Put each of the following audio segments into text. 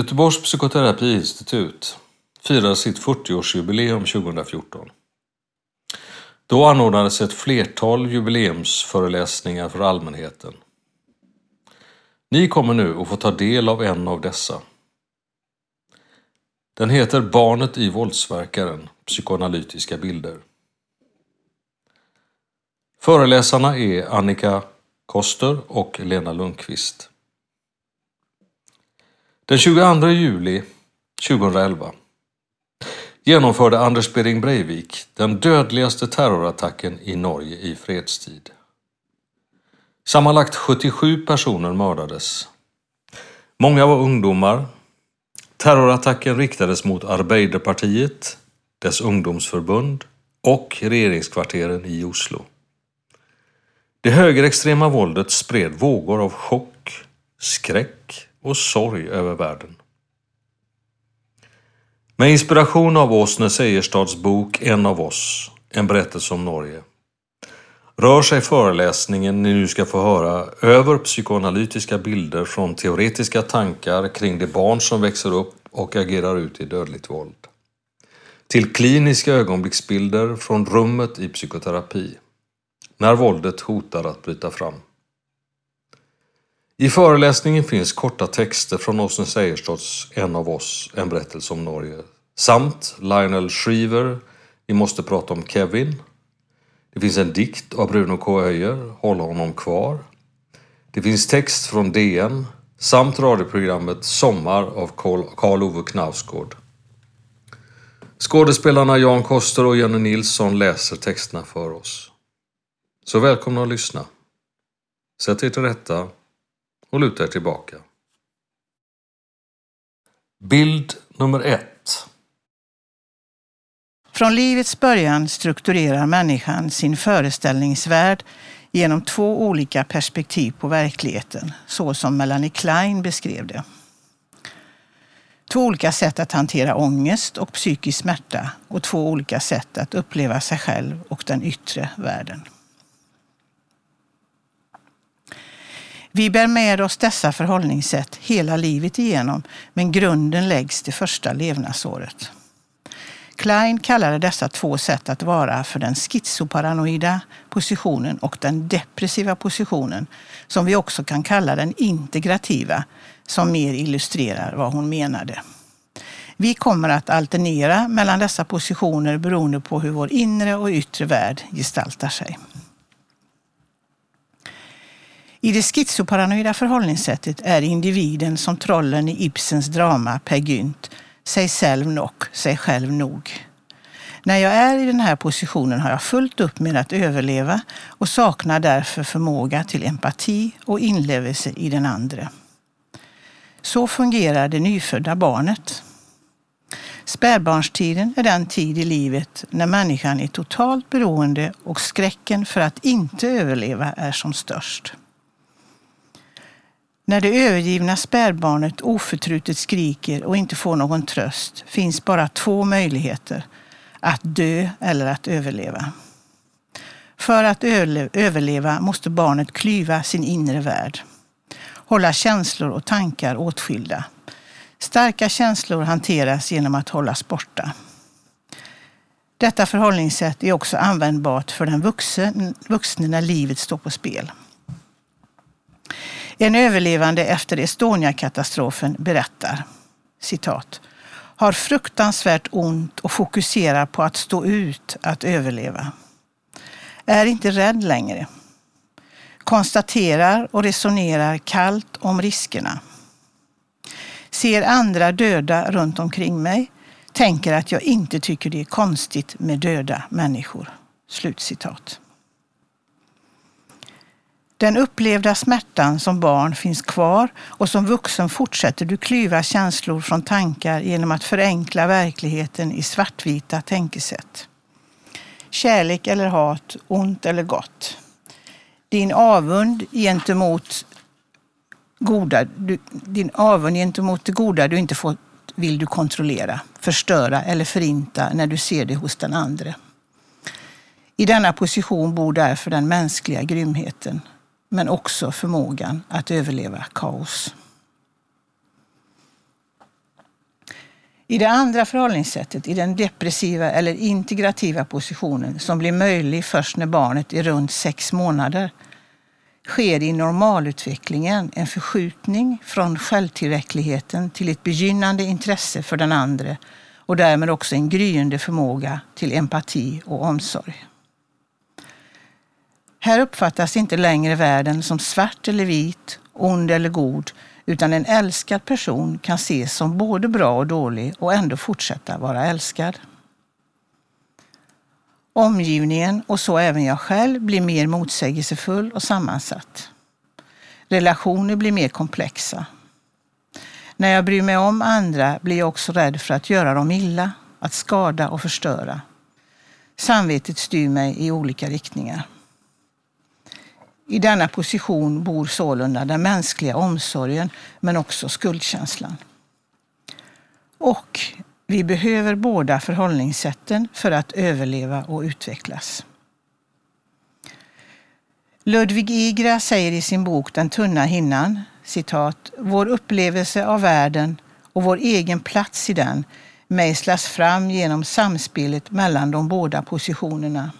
Göteborgs psykoterapiinstitut firar sitt 40-årsjubileum 2014. Då anordnades ett flertal jubileumsföreläsningar för allmänheten. Ni kommer nu att få ta del av en av dessa. Den heter Barnet i våldsverkaren, psykoanalytiska bilder. Föreläsarna är Annika Koster och Lena Lundqvist. Den 22 juli 2011 genomförde Anders Behring Breivik den dödligaste terrorattacken i Norge i fredstid. Sammanlagt 77 personer mördades. Många var ungdomar. Terrorattacken riktades mot Arbeiderpartiet, dess ungdomsförbund och regeringskvarteren i Oslo. Det högerextrema våldet spred vågor av chock, skräck och sorg över världen. Med inspiration av Åsne Seierstads bok En av oss, en berättelse om Norge, rör sig föreläsningen ni nu ska få höra över psykoanalytiska bilder från teoretiska tankar kring de barn som växer upp och agerar ut i dödligt våld. Till kliniska ögonblicksbilder från rummet i psykoterapi, när våldet hotar att bryta fram. I föreläsningen finns korta texter från Åsne Seierstads En av oss, en berättelse om Norge, samt Lionel Shriver, Vi måste prata om Kevin. Det finns en dikt av Bruno K. Öijer, Håll honom kvar. Det finns text från DN samt radioprogrammet Sommar av Karl Ove Knausgård. Skådespelarna Jan Koster och Jenny Nilsson läser texterna för oss. Så välkomna att lyssna. Sätt er till rätta och luta er tillbaka. Bild nummer ett. Från livets början strukturerar människan sin föreställningsvärld genom två olika perspektiv på verkligheten, så som Melanie Klein beskrev det. Två olika sätt att hantera ångest och psykisk smärta och två olika sätt att uppleva sig själv och den yttre världen. Vi bär med oss dessa förhållningssätt hela livet igenom, men grunden läggs det första levnadsåret. Klein kallade dessa två sätt att vara för den schizoparanoida positionen och den depressiva positionen, som vi också kan kalla den integrativa, som mer illustrerar vad hon menade. Vi kommer att alternera mellan dessa positioner beroende på hur vår inre och yttre värld gestaltar sig. I det schizoparanoida förhållningssättet är individen som trollen i Ibsens drama Per Gynt, sig själv nog, sig själv nog. När jag är i den här positionen har jag fullt upp med att överleva och saknar därför förmåga till empati och inlevelse i den andre. Så fungerar det nyfödda barnet. Spädbarnstiden är den tid i livet när människan är totalt beroende och skräcken för att inte överleva är som störst. När det övergivna spädbarnet oförtrutet skriker och inte får någon tröst finns bara två möjligheter. Att dö eller att överleva. För att överleva måste barnet klyva sin inre värld. Hålla känslor och tankar åtskilda. Starka känslor hanteras genom att hållas borta. Detta förhållningssätt är också användbart för den vuxne när livet står på spel. En överlevande efter Estonia-katastrofen berättar, citat, har fruktansvärt ont och fokuserar på att stå ut, att överleva. Är inte rädd längre. Konstaterar och resonerar kallt om riskerna. Ser andra döda runt omkring mig. Tänker att jag inte tycker det är konstigt med döda människor. Slutcitat. Den upplevda smärtan som barn finns kvar och som vuxen fortsätter du klyva känslor från tankar genom att förenkla verkligheten i svartvita tänkesätt. Kärlek eller hat, ont eller gott. Din avund gentemot goda, du, din avund gentemot det goda du inte fått vill du kontrollera, förstöra eller förinta när du ser det hos den andre. I denna position bor därför den mänskliga grymheten, men också förmågan att överleva kaos. I det andra förhållningssättet, i den depressiva eller integrativa positionen som blir möjlig först när barnet är runt sex månader, sker i normalutvecklingen en förskjutning från självtillräckligheten till ett begynnande intresse för den andre och därmed också en gryende förmåga till empati och omsorg. Här uppfattas inte längre världen som svart eller vit, ond eller god, utan en älskad person kan ses som både bra och dålig och ändå fortsätta vara älskad. Omgivningen, och så även jag själv, blir mer motsägelsefull och sammansatt. Relationer blir mer komplexa. När jag bryr mig om andra blir jag också rädd för att göra dem illa, att skada och förstöra. Samvetet styr mig i olika riktningar. I denna position bor sålunda den mänskliga omsorgen, men också skuldkänslan. Och vi behöver båda förhållningssätten för att överleva och utvecklas. Ludvig Igra säger i sin bok Den tunna hinnan, citat, vår upplevelse av världen och vår egen plats i den mejslas fram genom samspelet mellan de båda positionerna.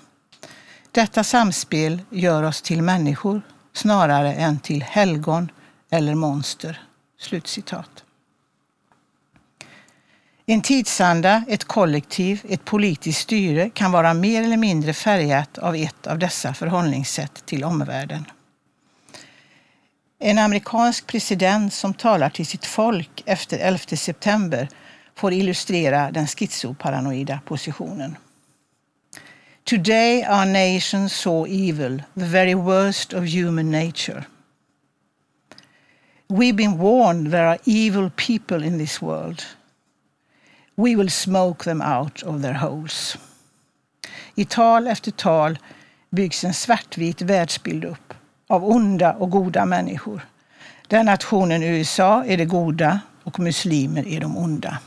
Detta samspel gör oss till människor snarare än till helgon eller monster. Slutcitat. En tidsanda, ett kollektiv, ett politiskt styre kan vara mer eller mindre färgat av ett av dessa förhållningssätt till omvärlden. En amerikansk president som talar till sitt folk efter 11 september får illustrera den schizoparanoida positionen. Today our nation saw evil, the very worst of human nature. We've been warned there are evil people in this world. We will smoke them out of their holes. I tal efter tal byggs en svartvit världsbild upp av onda och goda människor. Där nationen USA är det goda och muslimer är de onda.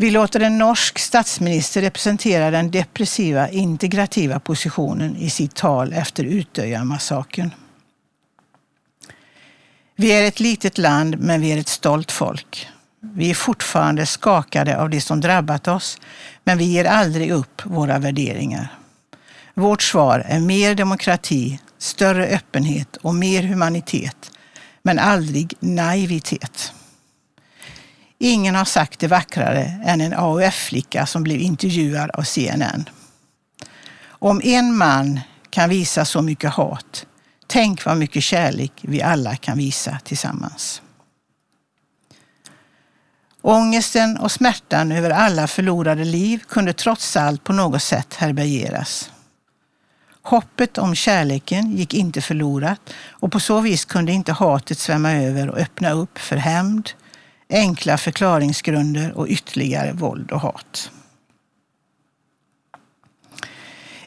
Vi låter en norsk statsminister representera den depressiva integrativa positionen i sitt tal efter Utöya-massakern. Vi är ett litet land, men vi är ett stolt folk. Vi är fortfarande skakade av det som drabbat oss, men vi ger aldrig upp våra värderingar. Vårt svar är mer demokrati, större öppenhet och mer humanitet, men aldrig naivitet. Ingen har sagt det vackrare än en AUF-flicka som blev intervjuad av CNN. Om en man kan visa så mycket hat, tänk vad mycket kärlek vi alla kan visa tillsammans. Ångesten och smärtan över alla förlorade liv kunde trots allt på något sätt härbärgeras. Hoppet om kärleken gick inte förlorat och på så vis kunde inte hatet svämma över och öppna upp för hämnd, enkla förklaringsgrunder och ytterligare våld och hat.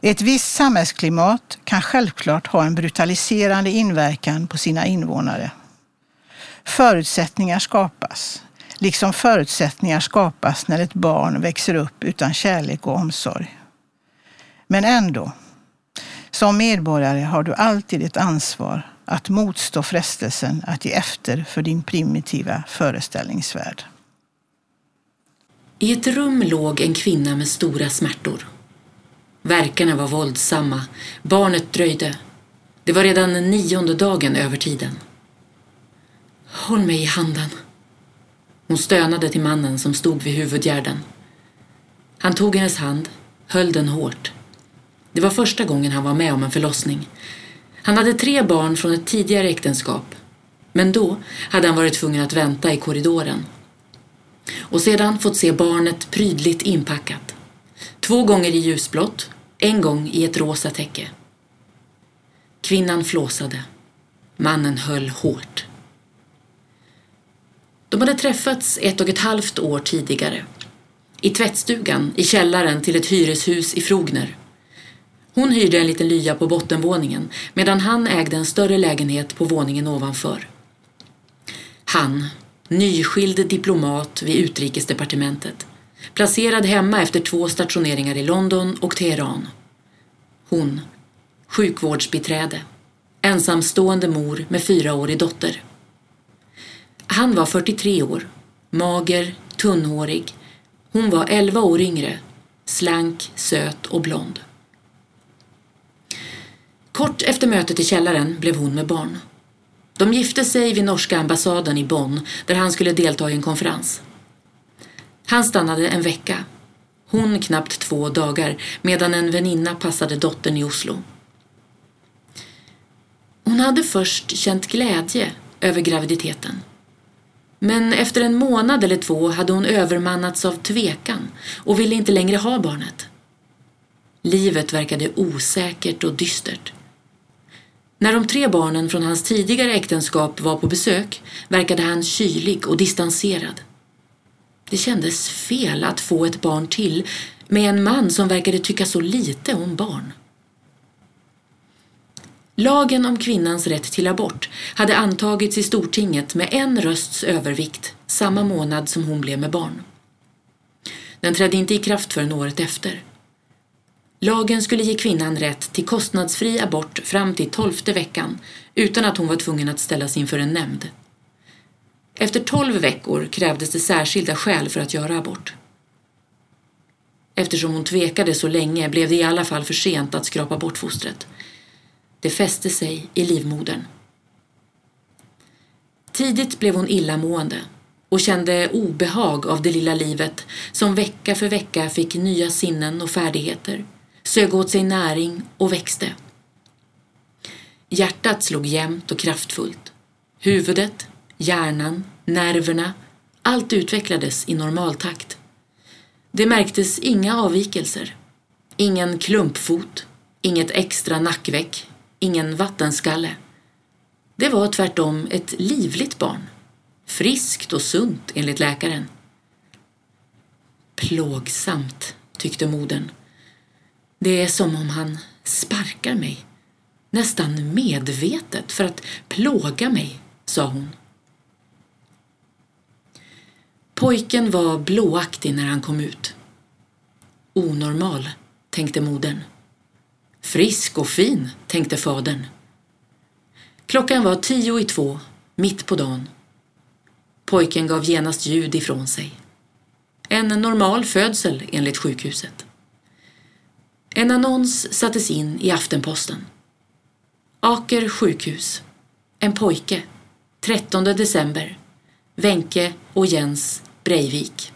Ett visst samhällsklimat kan självklart ha en brutaliserande inverkan på sina invånare. Förutsättningar skapas, liksom förutsättningar skapas när ett barn växer upp utan kärlek och omsorg. Men ändå, som medborgare har du alltid ett ansvar att motstå frestelsen att ge efter för din primitiva föreställningsvärld. I ett rum låg en kvinna med stora smärtor. Verkarna var våldsamma, barnet dröjde. Det var redan nionde dagen över tiden. Håll mig i handen. Hon stönade till mannen som stod vid huvudgärden. Han tog hennes hand, höll den hårt. Det var första gången han var med om en förlossning. Han hade tre barn från ett tidigare äktenskap. Men då hade han varit tvungen att vänta i korridoren. Och sedan fått se barnet prydligt inpackat. Två gånger i ljusblått, en gång i ett rosa täcke. Kvinnan flåsade. Mannen höll hårt. De hade träffats ett och ett halvt år tidigare. I tvättstugan i källaren till ett hyreshus i Frogner. Hon hyrde en liten lya på bottenvåningen medan han ägde en större lägenhet på våningen ovanför. Han, nyskild diplomat vid utrikesdepartementet, placerad hemma efter två stationeringar i London och Teheran. Hon, sjukvårdsbiträde, ensamstående mor med fyraårig dotter. Han var 43 år Mager, tunnhårig. Hon var elva år yngre. Slank, söt och blond. Kort efter mötet i källaren blev hon med barn. De gifte sig vid norska ambassaden i Bonn där han skulle delta i en konferens. Han stannade en vecka. Hon knappt två dagar medan en väninna passade dottern i Oslo. Hon hade först känt glädje över graviditeten. Men efter en månad eller två hade hon övermannats av tvekan och ville inte längre ha barnet. Livet verkade osäkert och dystert. När de tre barnen från hans tidigare äktenskap var på besök verkade han kylig och distanserad. Det kändes fel att få ett barn till med en man som verkade tycka så lite om barn. Lagen om kvinnans rätt till abort hade antagits i Stortinget med en rösts övervikt samma månad som hon blev med barn. Den trädde inte i kraft förrän året efter. Lagen skulle ge kvinnan rätt till kostnadsfri abort fram till tolfte veckan utan att hon var tvungen att ställas inför en nämnd. Efter tolv veckor krävdes det särskilda skäl för att göra abort. Eftersom hon tvekade så länge blev det i alla fall för sent att skrapa bort fostret. Det fäste sig i livmodern. Tidigt blev hon illamående och kände obehag av det lilla livet som vecka för vecka fick nya sinnen och färdigheter, sög åt sig näring och växte. Hjärtat slog jämnt och kraftfullt. Huvudet, hjärnan, nerverna, allt utvecklades i normal takt. Det märktes inga avvikelser. Ingen klumpfot, inget extra nackveck, ingen vattenskalle. Det var tvärtom ett livligt barn. Friskt och sunt enligt läkaren. Plågsamt, tyckte modern. Det är som om han sparkar mig. Nästan medvetet för att plåga mig, sa hon. Pojken var blåaktig när han kom ut. Onormal, tänkte modern. Frisk och fin, tänkte fadern. Klockan var tio i två, mitt på dagen. Pojken gav genast ljud ifrån sig. En normal födsel enligt sjukhuset. En annons sattes in i Aftenposten. Aker sjukhus. En pojke. 13 december. Wenke och Jens Breivik.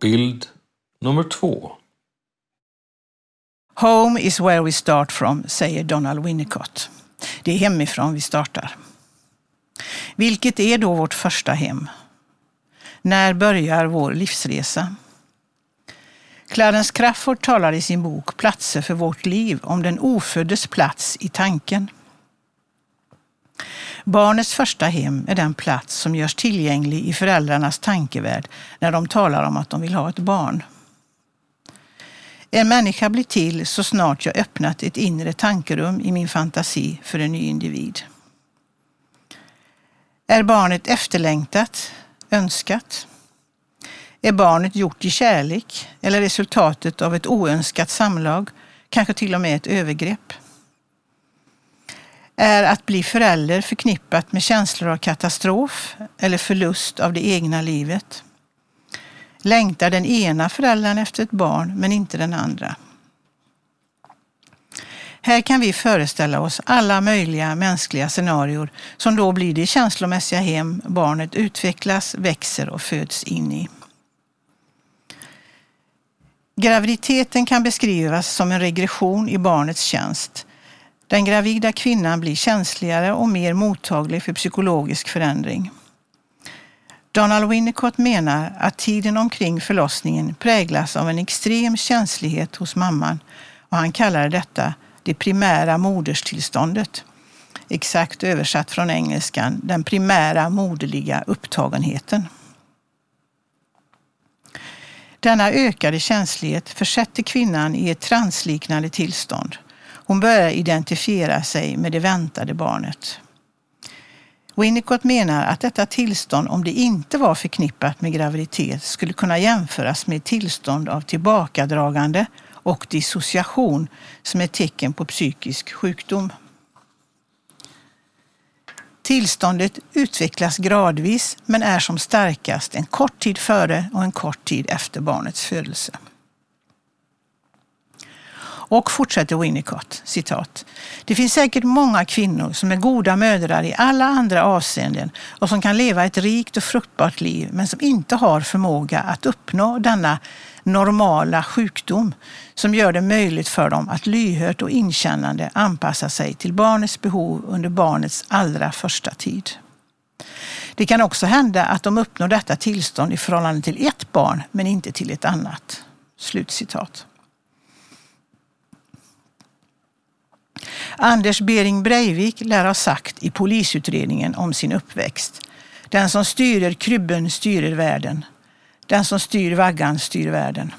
Bild nummer två. Home is where we start from, säger Donald Winnicott. Det är hemifrån vi startar. Vilket är då vårt första hem? När börjar vår livsresa? Clarence Crafoord talar i sin bok Platser för vårt liv om den oföddes plats i tanken. Barnets första hem är den plats som görs tillgänglig i föräldrarnas tankevärld när de talar om att de vill ha ett barn. En människa blir till så snart jag öppnat ett inre tankerum i min fantasi för en ny individ. Är barnet efterlängtat, önskat? Är barnet gjort i kärlek eller resultatet av ett oönskat samlag, kanske till och med ett övergrepp? Är att bli förälder förknippat med känslor av katastrof eller förlust av det egna livet? Längtar den ena föräldern efter ett barn men inte den andra? Här kan vi föreställa oss alla möjliga mänskliga scenarier som då blir det känslomässiga hem barnet utvecklas, växer och föds in i. Graviditeten kan beskrivas som en regression i barnets tjänst. Den gravida kvinnan blir känsligare och mer mottaglig för psykologisk förändring. Donald Winnicott menar att tiden omkring förlossningen präglas av en extrem känslighet hos mamman och han kallar detta det primära moderstillståndet. Exakt översatt från engelskan, den primära moderliga upptagenheten. Denna ökade känslighet försätter kvinnan i ett transliknande tillstånd. Hon börjar identifiera sig med det väntade barnet. Winnicott menar att detta tillstånd, om det inte var förknippat med graviditet, skulle kunna jämföras med tillstånd av tillbakadragande och dissociation som är tecken på psykisk sjukdom. Tillståndet utvecklas gradvis men är som starkast en kort tid före och en kort tid efter barnets födelse. Och fortsätter Winnicott, citat. Det finns säkert många kvinnor som är goda mödrar i alla andra avseenden och som kan leva ett rikt och fruktbart liv men som inte har förmåga att uppnå denna normala sjukdom som gör det möjligt för dem att lyhört och inkännande anpassa sig till barnets behov under barnets allra första tid. Det kan också hända att de uppnår detta tillstånd i förhållande till ett barn men inte till ett annat. Slutcitat. Anders Bering Breivik lär ha sagt i polisutredningen om sin uppväxt. Den som styrer krybben styrer världen. Den som styr vaggan styr världen.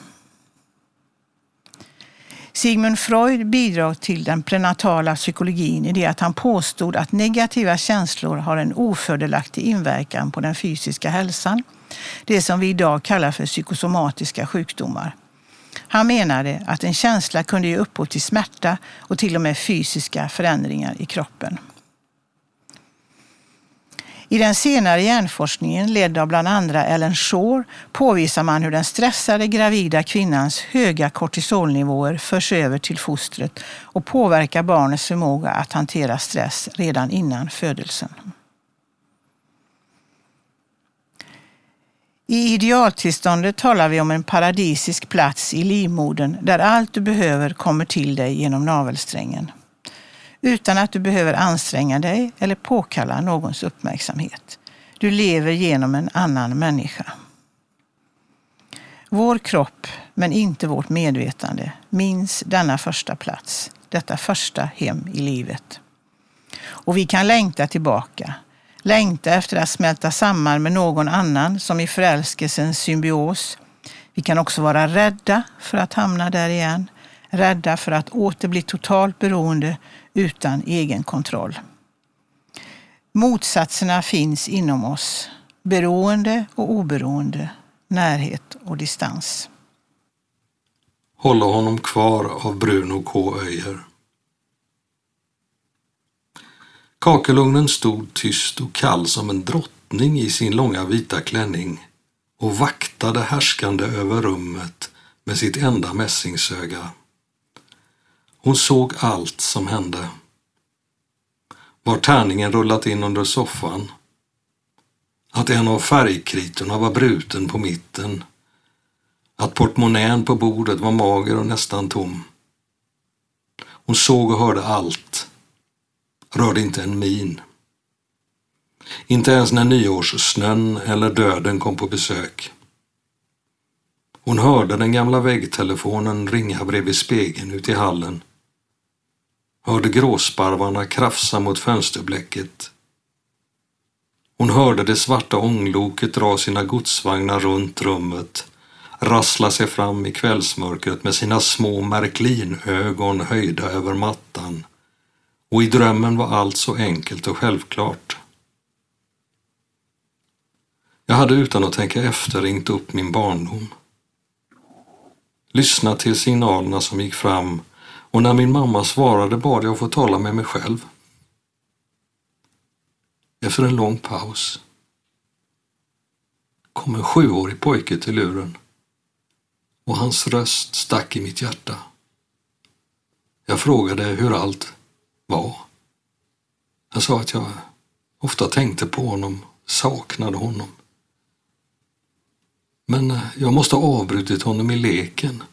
Sigmund Freud bidrog till den prenatala psykologin i det att han påstod att negativa känslor har en ofördelaktig inverkan på den fysiska hälsan. Det som vi idag kallar för psykosomatiska sjukdomar. Han menade att en känsla kunde ge upphov till smärta och till och med fysiska förändringar i kroppen. I den senare hjärnforskningen, ledd av bland andra Ellen Shore, påvisar man hur den stressade gravida kvinnans höga kortisolnivåer förs över till fostret och påverkar barnets förmåga att hantera stress redan innan födelsen. I idealtillståndet talar vi om en paradisisk plats i livmodern där allt du behöver kommer till dig genom navelsträngen. Utan att du behöver anstränga dig eller påkalla någons uppmärksamhet. Du lever genom en annan människa. Vår kropp, men inte vårt medvetande, minns denna första plats, detta första hem i livet. Och vi kan längta tillbaka, längta efter att smälta samman med någon annan som i förälskelsens symbios. Vi kan också vara rädda för att hamna där igen, rädda för att åter bli totalt beroende utan egen kontroll. Motsatserna finns inom oss, beroende och oberoende, närhet och distans. Hålla honom kvar av Bruno K. Öijer. Kakelugnen stod tyst och kall som en drottning i sin långa vita klänning och vaktade härskande över rummet med sitt enda mässingsöga. Hon såg allt som hände. Var tärningen rullat in under soffan? Att en av färgkritorna var bruten på mitten? Att portmonnän på bordet var mager och nästan tom? Hon såg och hörde allt rörde inte en min. Inte ens när nyårssnön eller döden kom på besök. Hon hörde den gamla väggtelefonen ringa bredvid spegeln ute i hallen. Hörde gråsparvarna krafsa mot fönsterblecket. Hon hörde det svarta ångloket dra sina godsvagnar runt rummet, rassla sig fram i kvällsmörkret med sina små märklinögon höjda över mattan och i drömmen var allt så enkelt och självklart. Jag hade utan att tänka efter ringt upp min barndom. Lyssnat till signalerna som gick fram och när min mamma svarade bad jag få tala med mig själv. Efter en lång paus kom en sjuårig pojke till luren och hans röst stack i mitt hjärta. Jag frågade hur allt var. Jag sa att jag ofta tänkte på honom, saknade honom. Men eh, jag måste ha avbrutit honom i leken.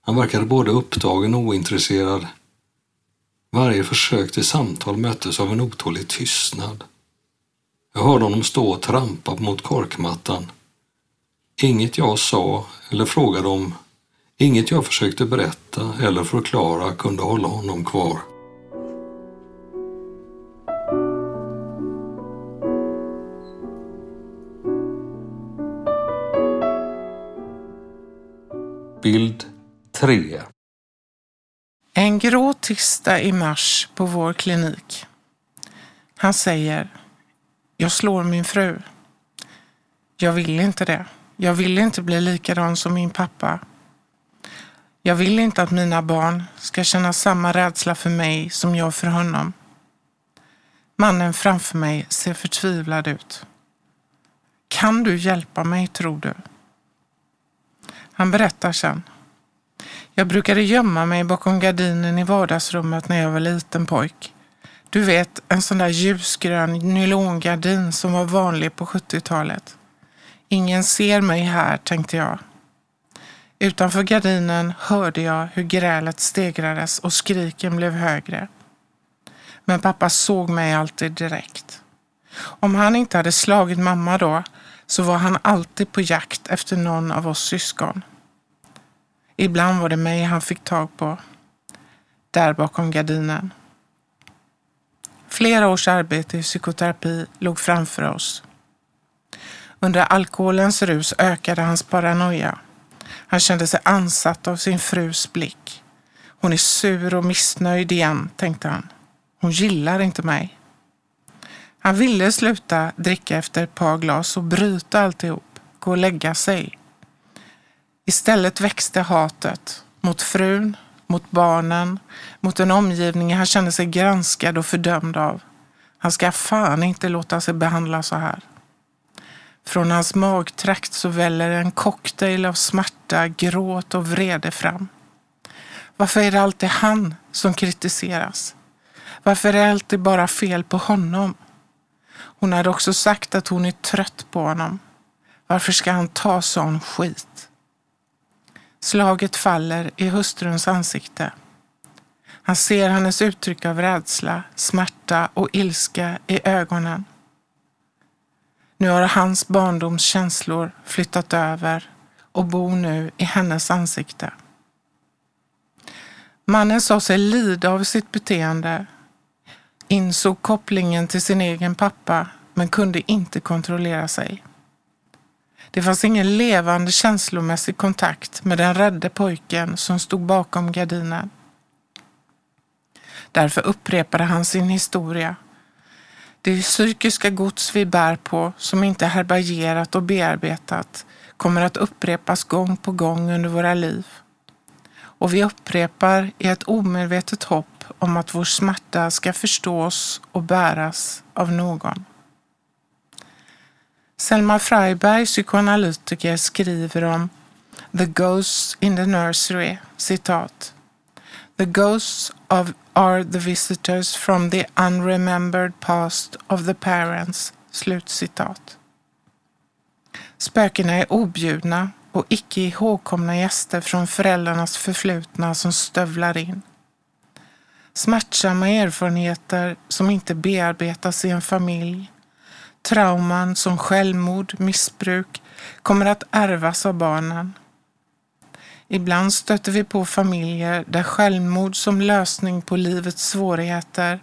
Han verkade både upptagen och ointresserad. Varje försök till samtal möttes av en otålig tystnad. Jag hörde honom stå och trampa mot korkmattan. Inget jag sa eller frågade om, inget jag försökte berätta eller förklara kunde hålla honom kvar. Bild 3 En grå tisdag i mars på vår klinik. Han säger Jag slår min fru. Jag vill inte det. Jag vill inte bli likadan som min pappa. Jag vill inte att mina barn ska känna samma rädsla för mig som jag för honom. Mannen framför mig ser förtvivlad ut. Kan du hjälpa mig, tror du? Han berättar sen. Jag brukade gömma mig bakom gardinen i vardagsrummet när jag var liten pojk. Du vet, en sån där ljusgrön nylongardin som var vanlig på 70-talet. Ingen ser mig här, tänkte jag. Utanför gardinen hörde jag hur grälet stegrades och skriken blev högre. Men pappa såg mig alltid direkt. Om han inte hade slagit mamma då så var han alltid på jakt efter någon av oss syskon. Ibland var det mig han fick tag på. Där bakom gardinen. Flera års arbete i psykoterapi låg framför oss. Under alkoholens rus ökade hans paranoia. Han kände sig ansatt av sin frus blick. Hon är sur och missnöjd igen, tänkte han. Hon gillar inte mig. Han ville sluta dricka efter ett par glas och bryta alltihop, gå och lägga sig. Istället växte hatet mot frun, mot barnen, mot en omgivning han kände sig granskad och fördömd av. Han ska fan inte låta sig behandla så här. Från hans magtrakt så väller en cocktail av smärta, gråt och vrede fram. Varför är det alltid han som kritiseras? Varför är det alltid bara fel på honom? Hon hade också sagt att hon är trött på honom. Varför ska han ta sån skit? Slaget faller i hustruns ansikte. Han ser hennes uttryck av rädsla, smärta och ilska i ögonen. Nu har hans barndoms känslor flyttat över och bor nu i hennes ansikte. Mannen sa sig lida av sitt beteende, insåg kopplingen till sin egen pappa men kunde inte kontrollera sig. Det fanns ingen levande känslomässig kontakt med den rädde pojken som stod bakom gardinen. Därför upprepade han sin historia. Det psykiska gods vi bär på, som inte är härbärgerat och bearbetat, kommer att upprepas gång på gång under våra liv. Och vi upprepar i ett omedvetet hopp om att vår smärta ska förstås och bäras av någon. Selma Freiberg, psykoanalytiker, skriver om The Ghosts in the Nursery, citat. The ghosts of are the visitors from the unremembered past of the parents. Slutcitat. Spökena är objudna och icke ihågkomna gäster från föräldrarnas förflutna som stövlar in. Smärtsamma erfarenheter som inte bearbetas i en familj Trauman som självmord, missbruk kommer att ärvas av barnen. Ibland stöter vi på familjer där självmord som lösning på livets svårigheter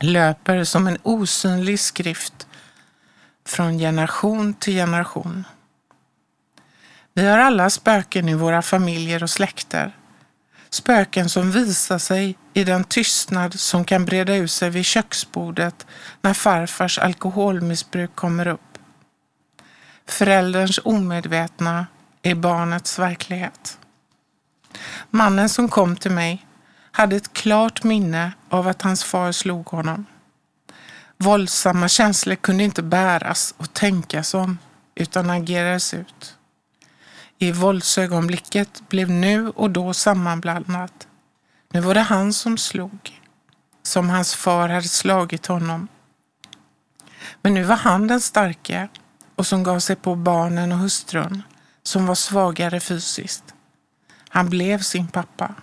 löper som en osynlig skrift från generation till generation. Vi har alla spöken i våra familjer och släkter. Spöken som visar sig i den tystnad som kan breda ut sig vid köksbordet när farfars alkoholmissbruk kommer upp. Förälderns omedvetna är barnets verklighet. Mannen som kom till mig hade ett klart minne av att hans far slog honom. Våldsamma känslor kunde inte bäras och tänkas om utan agerades ut. I våldsögonblicket blev nu och då sammanblandat. Nu var det han som slog, som hans far hade slagit honom. Men nu var han den starke och som gav sig på barnen och hustrun, som var svagare fysiskt. Han blev sin pappa.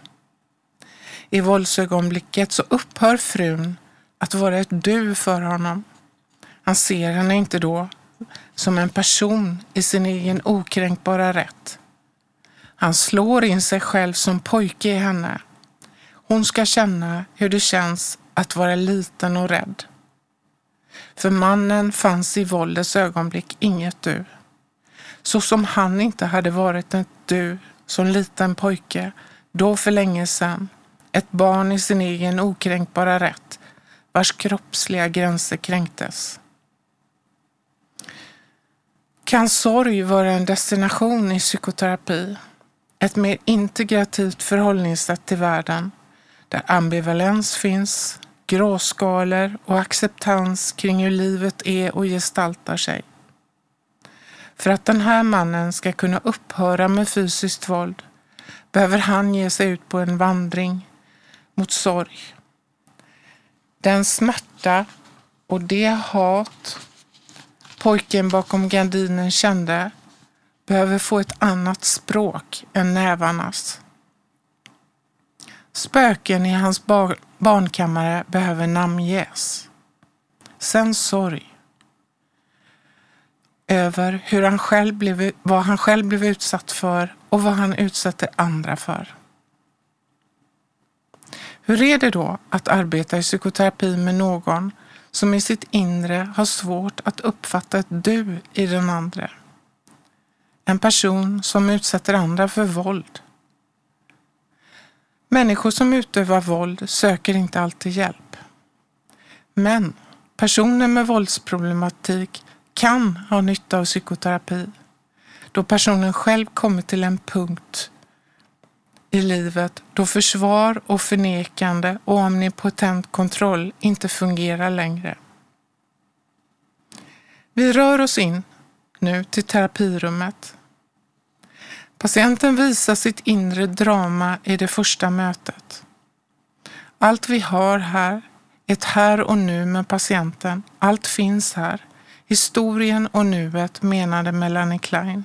I våldsögonblicket så upphör frun att vara ett du för honom. Han ser henne inte då som en person i sin egen okränkbara rätt. Han slår in sig själv som pojke i henne. Hon ska känna hur det känns att vara liten och rädd. För mannen fanns i våldets ögonblick inget du. Så som han inte hade varit ett du som liten pojke, då för länge sedan, ett barn i sin egen okränkbara rätt, vars kroppsliga gränser kränktes. Kan sorg vara en destination i psykoterapi? Ett mer integrativt förhållningssätt till världen där ambivalens finns, gråskalor och acceptans kring hur livet är och gestaltar sig. För att den här mannen ska kunna upphöra med fysiskt våld behöver han ge sig ut på en vandring mot sorg. Den smärta och det hat pojken bakom gardinen kände behöver få ett annat språk än nävarnas. Spöken i hans bar barnkammare behöver namnges. Sen sorg. Över hur han själv blev, vad han själv blev utsatt för och vad han utsätter andra för. Hur är det då att arbeta i psykoterapi med någon som i sitt inre har svårt att uppfatta ett du i den andra? En person som utsätter andra för våld. Människor som utövar våld söker inte alltid hjälp. Men personer med våldsproblematik kan ha nytta av psykoterapi då personen själv kommit till en punkt i livet då försvar och förnekande och omnipotent kontroll inte fungerar längre. Vi rör oss in nu till terapirummet. Patienten visar sitt inre drama i det första mötet. Allt vi har här, ett här och nu med patienten, allt finns här. Historien och nuet menade Melanie Klein.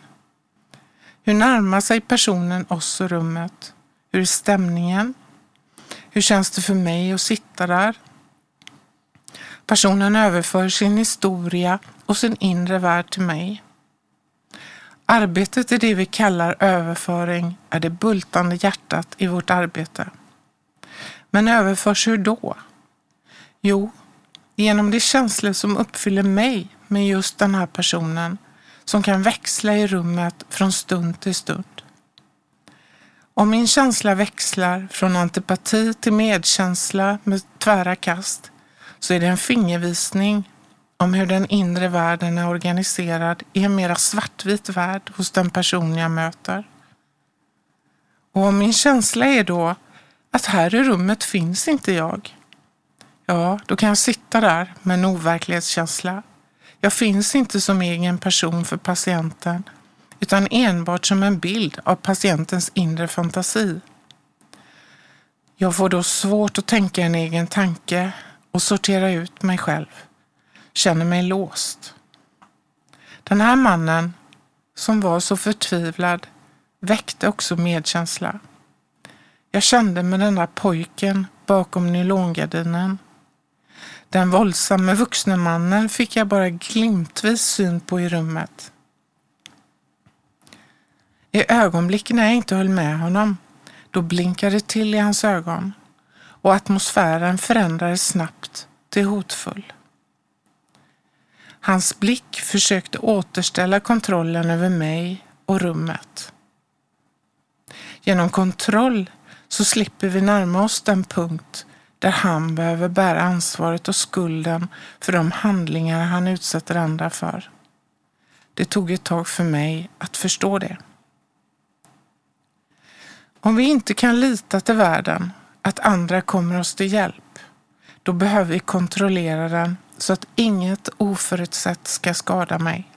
Hur närmar sig personen oss och rummet? Hur är stämningen? Hur känns det för mig att sitta där? Personen överför sin historia och sin inre värld till mig. Arbetet i det vi kallar överföring är det bultande hjärtat i vårt arbete. Men överförs hur då? Jo, genom de känslor som uppfyller mig med just den här personen som kan växla i rummet från stund till stund. Om min känsla växlar från antipati till medkänsla med tvära kast så är det en fingervisning om hur den inre världen är organiserad i en mera svartvit värld hos den person jag möter. Och om min känsla är då att här i rummet finns inte jag, ja, då kan jag sitta där med en overklighetskänsla. Jag finns inte som egen person för patienten utan enbart som en bild av patientens inre fantasi. Jag får då svårt att tänka en egen tanke och sortera ut mig själv. Känner mig låst. Den här mannen, som var så förtvivlad, väckte också medkänsla. Jag kände med den där pojken bakom nylongardinen. Den våldsamme vuxne mannen fick jag bara glimtvis syn på i rummet. I ögonblicken när jag inte höll med honom, då blinkade det till i hans ögon och atmosfären förändrades snabbt till hotfull. Hans blick försökte återställa kontrollen över mig och rummet. Genom kontroll så slipper vi närma oss den punkt där han behöver bära ansvaret och skulden för de handlingar han utsätter andra för. Det tog ett tag för mig att förstå det. Om vi inte kan lita till världen, att andra kommer oss till hjälp, då behöver vi kontrollera den så att inget oförutsett ska skada mig.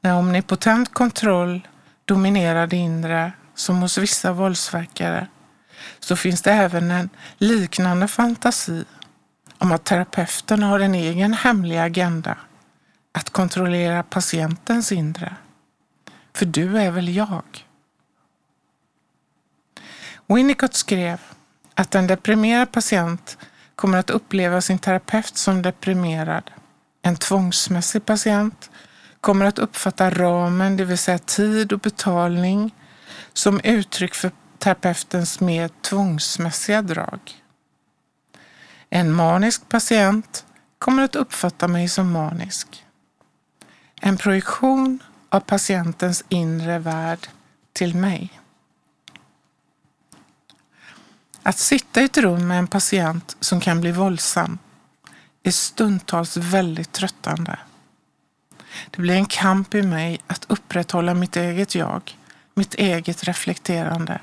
När omnipotent kontroll dominerar det inre, som hos vissa våldsverkare, så finns det även en liknande fantasi om att terapeuten har en egen hemlig agenda, att kontrollera patientens inre. För du är väl jag? Winnicott skrev att en deprimerad patient kommer att uppleva sin terapeut som deprimerad. En tvångsmässig patient kommer att uppfatta ramen, det vill säga tid och betalning, som uttryck för terapeutens mer tvångsmässiga drag. En manisk patient kommer att uppfatta mig som manisk. En projektion av patientens inre värld till mig. Att sitta i ett rum med en patient som kan bli våldsam är stundtals väldigt tröttande. Det blir en kamp i mig att upprätthålla mitt eget jag, mitt eget reflekterande.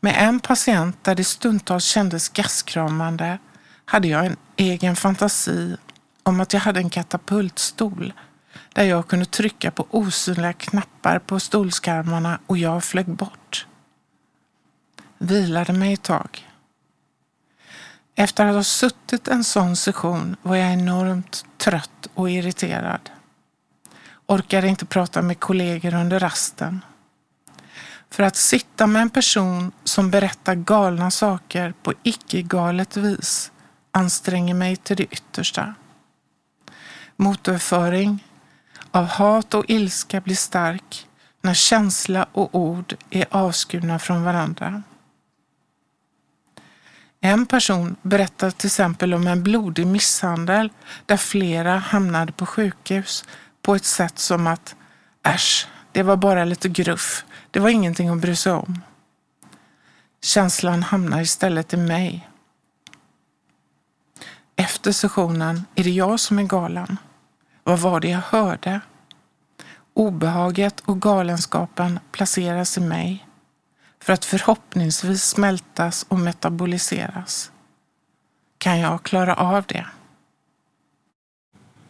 Med en patient där det stundtals kändes gastkramande hade jag en egen fantasi om att jag hade en katapultstol där jag kunde trycka på osynliga knappar på stolskarmarna och jag flög bort. Vilade mig ett tag. Efter att ha suttit en sån session var jag enormt trött och irriterad. Orkade inte prata med kollegor under rasten. För att sitta med en person som berättar galna saker på icke-galet vis anstränger mig till det yttersta. Motorföring av hat och ilska blir stark när känsla och ord är avskurna från varandra. En person berättar till exempel om en blodig misshandel där flera hamnade på sjukhus på ett sätt som att äsch, det var bara lite gruff, det var ingenting att bry sig om. Känslan hamnar istället i mig. Efter sessionen är det jag som är galen. Vad var det jag hörde? Obehaget och galenskapen placeras i mig för att förhoppningsvis smältas och metaboliseras. Kan jag klara av det?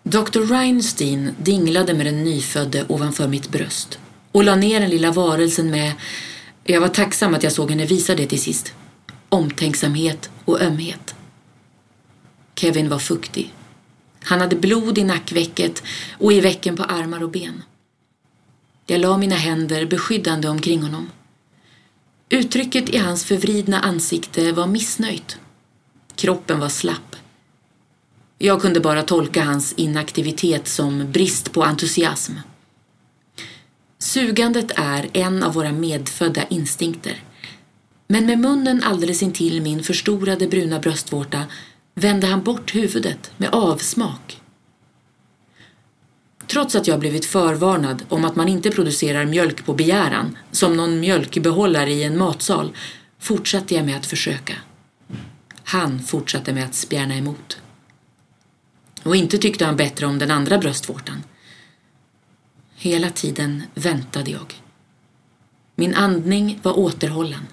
Dr. Reinstein dinglade med den nyfödde ovanför mitt bröst och la ner den lilla varelsen med, jag var tacksam att jag såg henne visa det till sist, omtänksamhet och ömhet. Kevin var fuktig. Han hade blod i nackvecket och i vecken på armar och ben. Jag la mina händer beskyddande omkring honom. Uttrycket i hans förvridna ansikte var missnöjt. Kroppen var slapp. Jag kunde bara tolka hans inaktivitet som brist på entusiasm. Sugandet är en av våra medfödda instinkter. Men med munnen alldeles intill min förstorade bruna bröstvårta vände han bort huvudet med avsmak. Trots att jag blivit förvarnad om att man inte producerar mjölk på begäran, som någon mjölkbehållare i en matsal, fortsatte jag med att försöka. Han fortsatte med att spjärna emot. Och inte tyckte han bättre om den andra bröstvårtan. Hela tiden väntade jag. Min andning var återhållen.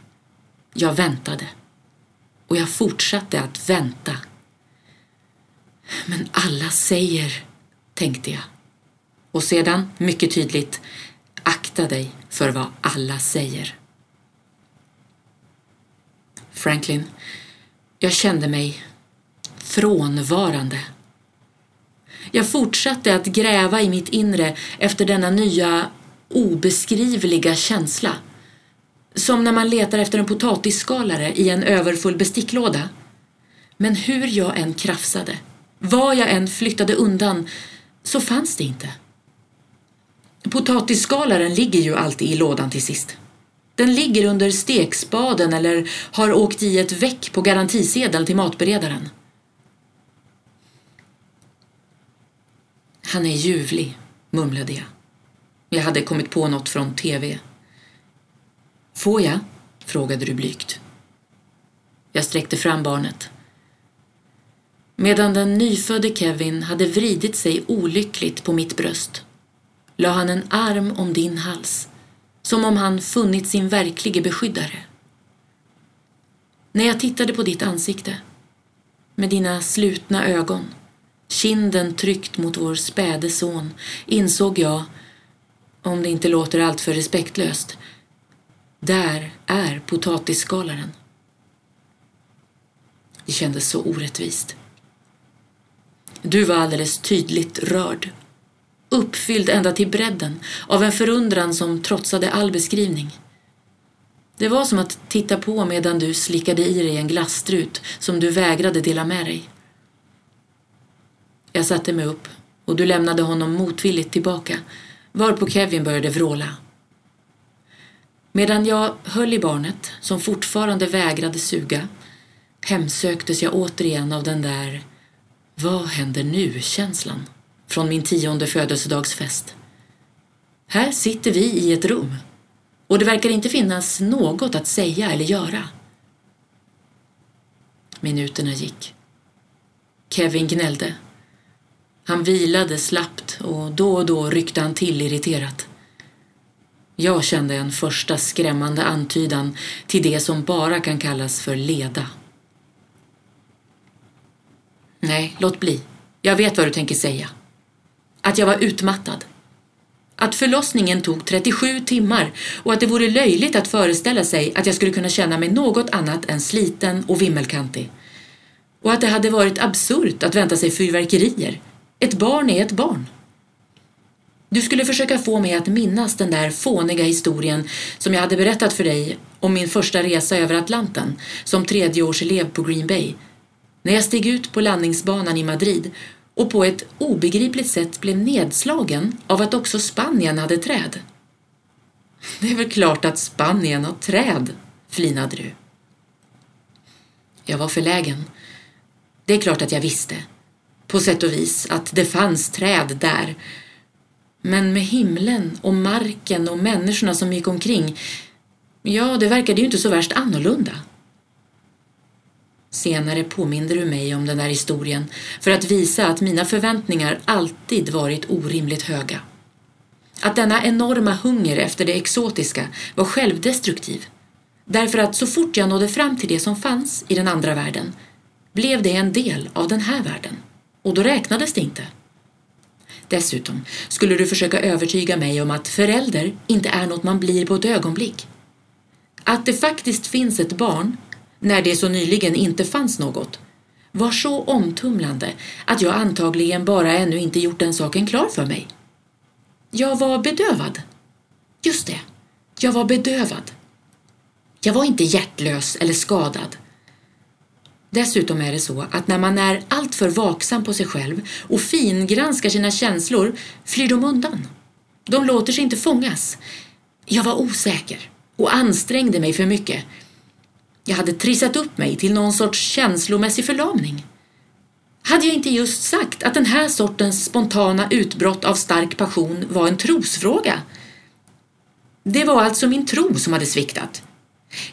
Jag väntade. Och jag fortsatte att vänta. Men alla säger, tänkte jag. Och sedan, mycket tydligt, akta dig för vad alla säger. Franklin, jag kände mig frånvarande. Jag fortsatte att gräva i mitt inre efter denna nya obeskrivliga känsla. Som när man letar efter en potatisskalare i en överfull besticklåda. Men hur jag än krafsade, vad jag än flyttade undan, så fanns det inte. Potatisskalaren ligger ju alltid i lådan till sist. Den ligger under stekspaden eller har åkt i ett väck på garantisedeln till matberedaren. Han är ljuvlig, mumlade jag. Jag hade kommit på något från tv. Får jag? frågade du blygt. Jag sträckte fram barnet. Medan den nyfödde Kevin hade vridit sig olyckligt på mitt bröst la han en arm om din hals, som om han funnit sin verklige beskyddare. När jag tittade på ditt ansikte, med dina slutna ögon, kinden tryckt mot vår späde son, insåg jag, om det inte låter alltför respektlöst, där är potatisskalaren. Det kändes så orättvist. Du var alldeles tydligt rörd uppfylld ända till bredden av en förundran som trotsade all beskrivning. Det var som att titta på medan du slickade i dig en glasstrut som du vägrade dela med dig. Jag satte mig upp och du lämnade honom motvilligt tillbaka varpå Kevin började vråla. Medan jag höll i barnet, som fortfarande vägrade suga, hemsöktes jag återigen av den där vad händer nu-känslan från min tionde födelsedagsfest. Här sitter vi i ett rum och det verkar inte finnas något att säga eller göra. Minuterna gick. Kevin gnällde. Han vilade slappt och då och då ryckte han till irriterat. Jag kände en första skrämmande antydan till det som bara kan kallas för leda. Nej, låt bli. Jag vet vad du tänker säga. Att jag var utmattad. Att förlossningen tog 37 timmar och att det vore löjligt att föreställa sig att jag skulle kunna känna mig något annat än sliten och vimmelkantig. Och att det hade varit absurt att vänta sig fyrverkerier. Ett barn är ett barn. Du skulle försöka få mig att minnas den där fåniga historien som jag hade berättat för dig om min första resa över Atlanten som tredjeårselev på Green Bay. När jag steg ut på landningsbanan i Madrid och på ett obegripligt sätt blev nedslagen av att också Spanien hade träd. Det är väl klart att Spanien har träd, flinade du. Jag var förlägen. Det är klart att jag visste, på sätt och vis, att det fanns träd där. Men med himlen och marken och människorna som gick omkring, ja, det verkade ju inte så värst annorlunda. Senare påminde du mig om den där historien för att visa att mina förväntningar alltid varit orimligt höga. Att denna enorma hunger efter det exotiska var självdestruktiv. Därför att så fort jag nådde fram till det som fanns i den andra världen blev det en del av den här världen. Och då räknades det inte. Dessutom skulle du försöka övertyga mig om att förälder inte är något man blir på ett ögonblick. Att det faktiskt finns ett barn när det så nyligen inte fanns något, var så omtumlande att jag antagligen bara ännu inte gjort den saken klar för mig. Jag var bedövad. Just det, jag var bedövad. Jag var inte hjärtlös eller skadad. Dessutom är det så att när man är alltför vaksam på sig själv och fingranskar sina känslor flyr de undan. De låter sig inte fångas. Jag var osäker och ansträngde mig för mycket jag hade trissat upp mig till någon sorts känslomässig förlamning. Hade jag inte just sagt att den här sortens spontana utbrott av stark passion var en trosfråga? Det var alltså min tro som hade sviktat.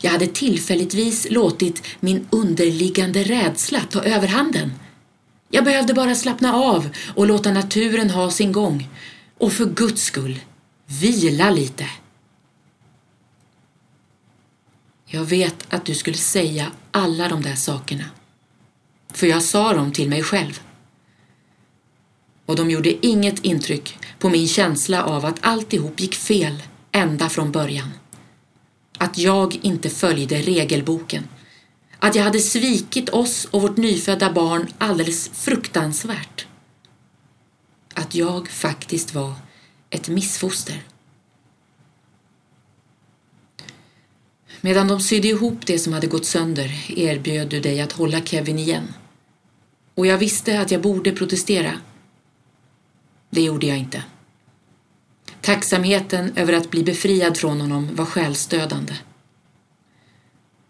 Jag hade tillfälligtvis låtit min underliggande rädsla ta överhanden. Jag behövde bara slappna av och låta naturen ha sin gång. Och för Guds skull, vila lite. Jag vet att du skulle säga alla de där sakerna. För jag sa dem till mig själv. Och de gjorde inget intryck på min känsla av att alltihop gick fel ända från början. Att jag inte följde regelboken. Att jag hade svikit oss och vårt nyfödda barn alldeles fruktansvärt. Att jag faktiskt var ett missfoster. Medan de sydde ihop det som hade gått sönder erbjöd du dig att hålla Kevin igen. Och jag visste att jag borde protestera. Det gjorde jag inte. Tacksamheten över att bli befriad från honom var själsdödande.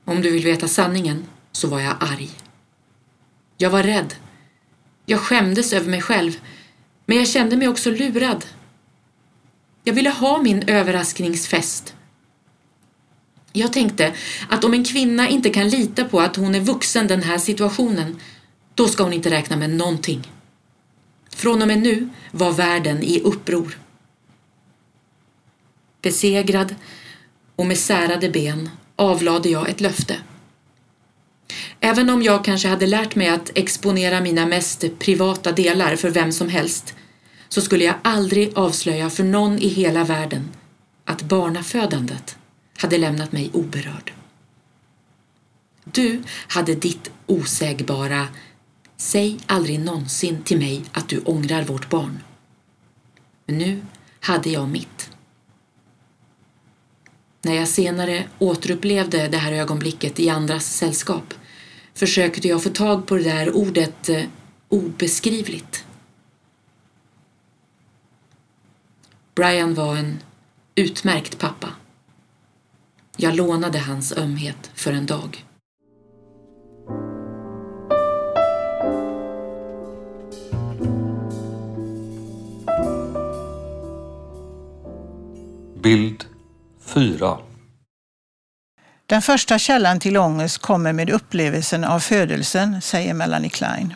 Om du vill veta sanningen så var jag arg. Jag var rädd. Jag skämdes över mig själv, men jag kände mig också lurad. Jag ville ha min överraskningsfest jag tänkte att om en kvinna inte kan lita på att hon är vuxen den här situationen, då ska hon inte räkna med någonting. Från och med nu var världen i uppror. Besegrad och med särade ben avlade jag ett löfte. Även om jag kanske hade lärt mig att exponera mina mest privata delar för vem som helst så skulle jag aldrig avslöja för någon i hela världen att barnafödandet hade lämnat mig oberörd. Du hade ditt osägbara Säg aldrig någonsin till mig att du ångrar vårt barn. Men nu hade jag mitt. När jag senare återupplevde det här ögonblicket i andras sällskap försökte jag få tag på det där ordet eh, obeskrivligt. Brian var en utmärkt pappa. Jag lånade hans ömhet för en dag. Bild 4 Den första källan till ångest kommer med upplevelsen av födelsen, säger Melanie Klein.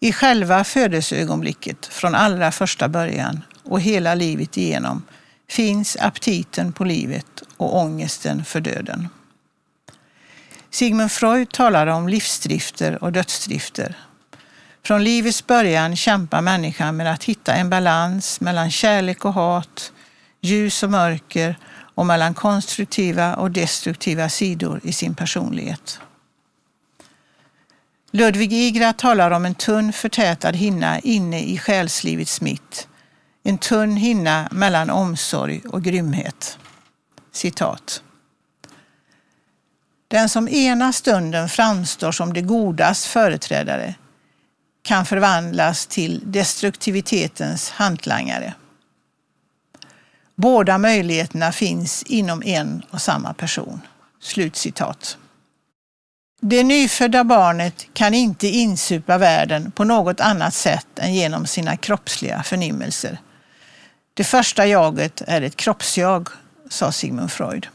I själva födelseögonblicket, från allra första början och hela livet igenom, finns aptiten på livet och ångesten för döden. Sigmund Freud talade om livsdrifter och dödsdrifter. Från livets början kämpar människan med att hitta en balans mellan kärlek och hat, ljus och mörker och mellan konstruktiva och destruktiva sidor i sin personlighet. Ludvig Igra talar om en tunn förtätad hinna inne i själslivets mitt. En tunn hinna mellan omsorg och grymhet. Citat. Den som ena stunden framstår som det godas företrädare kan förvandlas till destruktivitetens hantlangare. Båda möjligheterna finns inom en och samma person. Slutcitat. Det nyfödda barnet kan inte insupa världen på något annat sätt än genom sina kroppsliga förnimmelser. Det första jaget är ett kroppsjag, sa Sigmund Freud.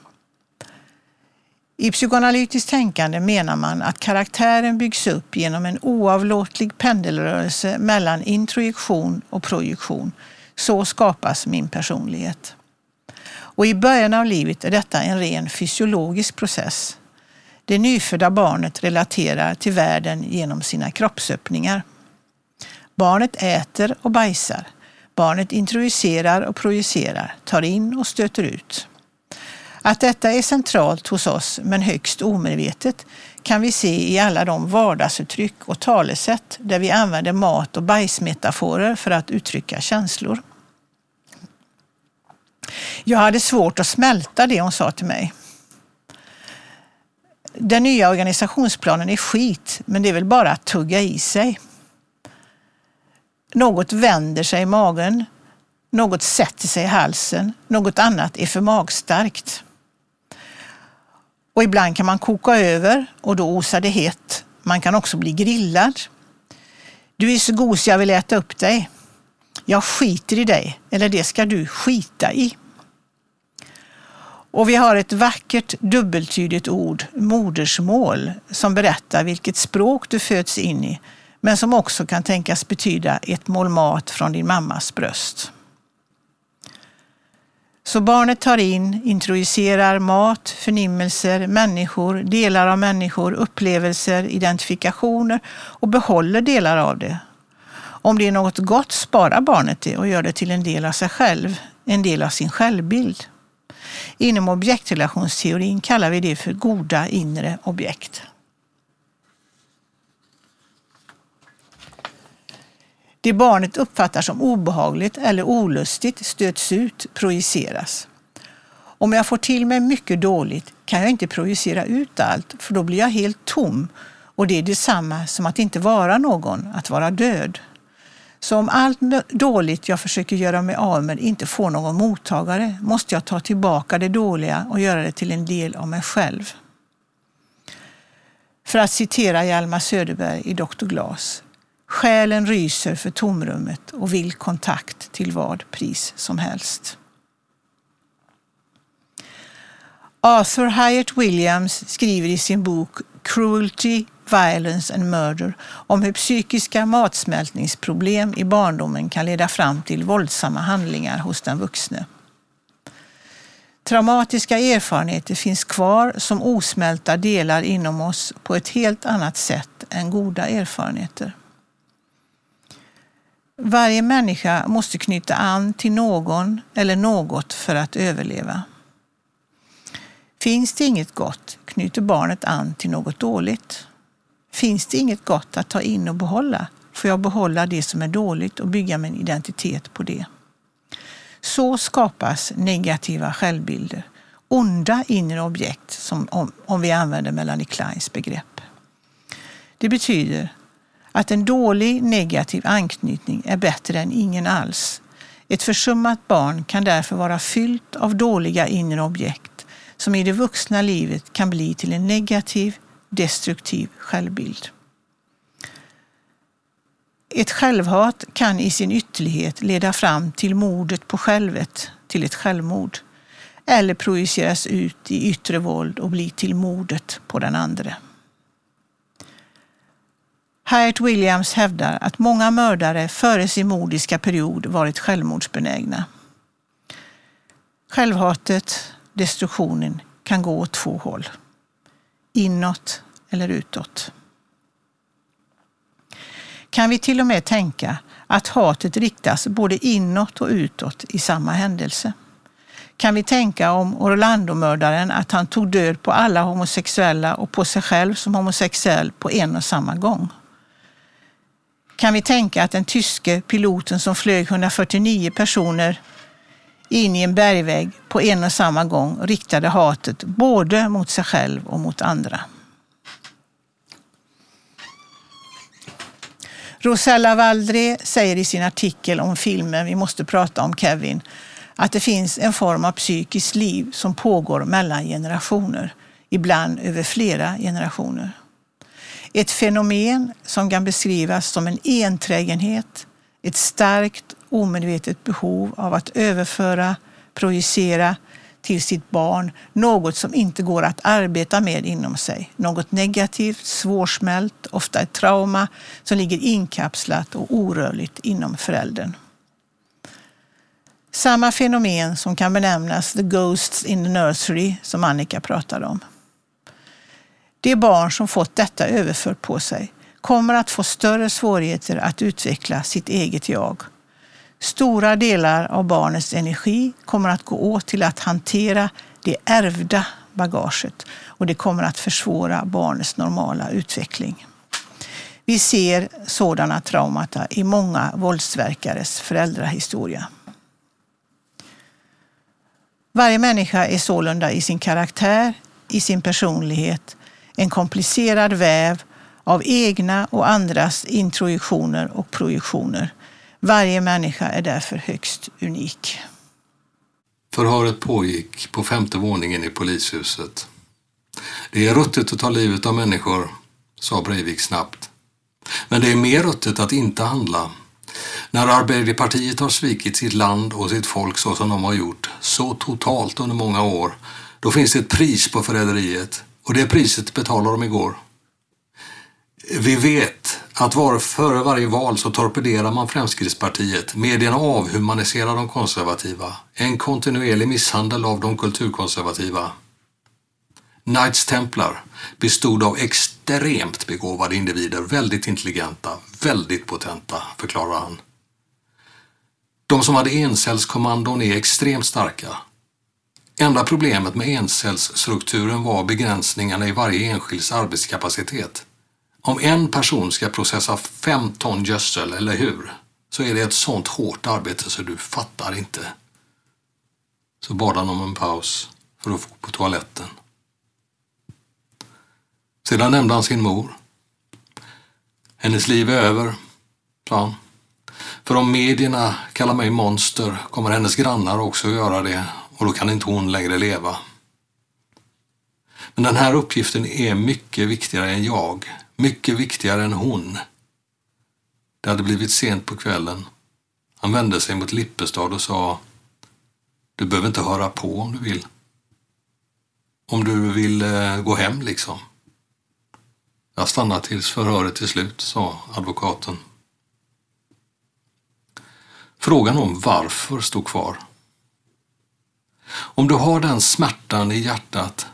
I psykoanalytiskt tänkande menar man att karaktären byggs upp genom en oavlåtlig pendelrörelse mellan introjektion och projektion. Så skapas min personlighet. Och i början av livet är detta en ren fysiologisk process. Det nyfödda barnet relaterar till världen genom sina kroppsöppningar. Barnet äter och bajsar. Barnet introducerar och projicerar, tar in och stöter ut. Att detta är centralt hos oss, men högst omedvetet, kan vi se i alla de vardagsuttryck och talesätt där vi använder mat och bajsmetaforer för att uttrycka känslor. Jag hade svårt att smälta det hon sa till mig. Den nya organisationsplanen är skit, men det är väl bara att tugga i sig. Något vänder sig i magen, något sätter sig i halsen, något annat är för magstarkt. Och ibland kan man koka över och då osar det hett. Man kan också bli grillad. Du är så god så jag vill äta upp dig. Jag skiter i dig, eller det ska du skita i. Och vi har ett vackert dubbeltydigt ord, modersmål, som berättar vilket språk du föds in i, men som också kan tänkas betyda ett mål mat från din mammas bröst. Så barnet tar in, introducerar mat, förnimmelser, människor, delar av människor, upplevelser, identifikationer och behåller delar av det. Om det är något gott sparar barnet det och gör det till en del av sig själv, en del av sin självbild. Inom objektrelationsteorin kallar vi det för goda inre objekt. Det barnet uppfattar som obehagligt eller olustigt stöts ut, projiceras. Om jag får till mig mycket dåligt kan jag inte projicera ut allt, för då blir jag helt tom. Och det är detsamma som att inte vara någon, att vara död. Så om allt dåligt jag försöker göra mig av med inte får någon mottagare måste jag ta tillbaka det dåliga och göra det till en del av mig själv. För att citera Hjalmar Söderberg i Dr. Glas. Själen ryser för tomrummet och vill kontakt till vad pris som helst. Arthur Hyatt Williams skriver i sin bok Cruelty, Violence and Murder om hur psykiska matsmältningsproblem i barndomen kan leda fram till våldsamma handlingar hos den vuxne. Traumatiska erfarenheter finns kvar som osmälta delar inom oss på ett helt annat sätt än goda erfarenheter. Varje människa måste knyta an till någon eller något för att överleva. Finns det inget gott knyter barnet an till något dåligt. Finns det inget gott att ta in och behålla får jag behålla det som är dåligt och bygga min identitet på det. Så skapas negativa självbilder, onda inre objekt som om, om vi använder Melanie Kleins begrepp. Det betyder att en dålig negativ anknytning är bättre än ingen alls. Ett försummat barn kan därför vara fyllt av dåliga inre objekt som i det vuxna livet kan bli till en negativ, destruktiv självbild. Ett självhat kan i sin ytterlighet leda fram till mordet på självet, till ett självmord, eller projiceras ut i yttre våld och bli till mordet på den andre. Hyatt Williams hävdar att många mördare före sin mordiska period varit självmordsbenägna. Självhatet, destruktionen, kan gå åt två håll. Inåt eller utåt. Kan vi till och med tänka att hatet riktas både inåt och utåt i samma händelse? Kan vi tänka om Orlando-mördaren att han tog död på alla homosexuella och på sig själv som homosexuell på en och samma gång? Kan vi tänka att den tyske piloten som flög 149 personer in i en bergvägg på en och samma gång riktade hatet både mot sig själv och mot andra? Rosella Valdre säger i sin artikel om filmen Vi måste prata om Kevin att det finns en form av psykiskt liv som pågår mellan generationer, ibland över flera generationer. Ett fenomen som kan beskrivas som en enträgenhet, ett starkt omedvetet behov av att överföra, projicera till sitt barn något som inte går att arbeta med inom sig. Något negativt, svårsmält, ofta ett trauma som ligger inkapslat och orörligt inom föräldern. Samma fenomen som kan benämnas the ghosts in the nursery som Annika pratade om. De barn som fått detta överfört på sig kommer att få större svårigheter att utveckla sitt eget jag. Stora delar av barnets energi kommer att gå åt till att hantera det ärvda bagaget och det kommer att försvåra barnets normala utveckling. Vi ser sådana traumata i många våldsverkares föräldrahistoria. Varje människa är sålunda i sin karaktär, i sin personlighet, en komplicerad väv av egna och andras introjektioner och projektioner. Varje människa är därför högst unik. Förhöret pågick på femte våningen i polishuset. Det är ruttet att ta livet av människor, sa Breivik snabbt. Men det är mer ruttet att inte handla. När Arbeiderpartiet har svikit sitt land och sitt folk så som de har gjort, så totalt under många år, då finns det ett pris på förräderiet. Och det priset betalade de igår. Vi vet att var, före varje val så torpederar man Fremskrittspartiet. Medierna avhumaniserar de konservativa. En kontinuerlig misshandel av de kulturkonservativa. Knights Templar bestod av extremt begåvade individer, väldigt intelligenta, väldigt potenta, förklarar han. De som hade encellskommandon är extremt starka. Enda problemet med encellsstrukturen var begränsningarna i varje enskilds arbetskapacitet. Om en person ska processa fem ton gödsel, eller hur? Så är det ett sånt hårt arbete så du fattar inte. Så bad han om en paus för att få på toaletten. Sedan nämnde han sin mor. Hennes liv är över, sa han. För om medierna kallar mig monster kommer hennes grannar också att göra det och då kan inte hon längre leva. Men den här uppgiften är mycket viktigare än jag, mycket viktigare än hon. Det hade blivit sent på kvällen. Han vände sig mot Lippestad och sa Du behöver inte höra på om du vill. Om du vill eh, gå hem liksom. Jag stannar tills förhöret är slut, sa advokaten. Frågan om varför stod kvar. Om du har den smärtan i hjärtat,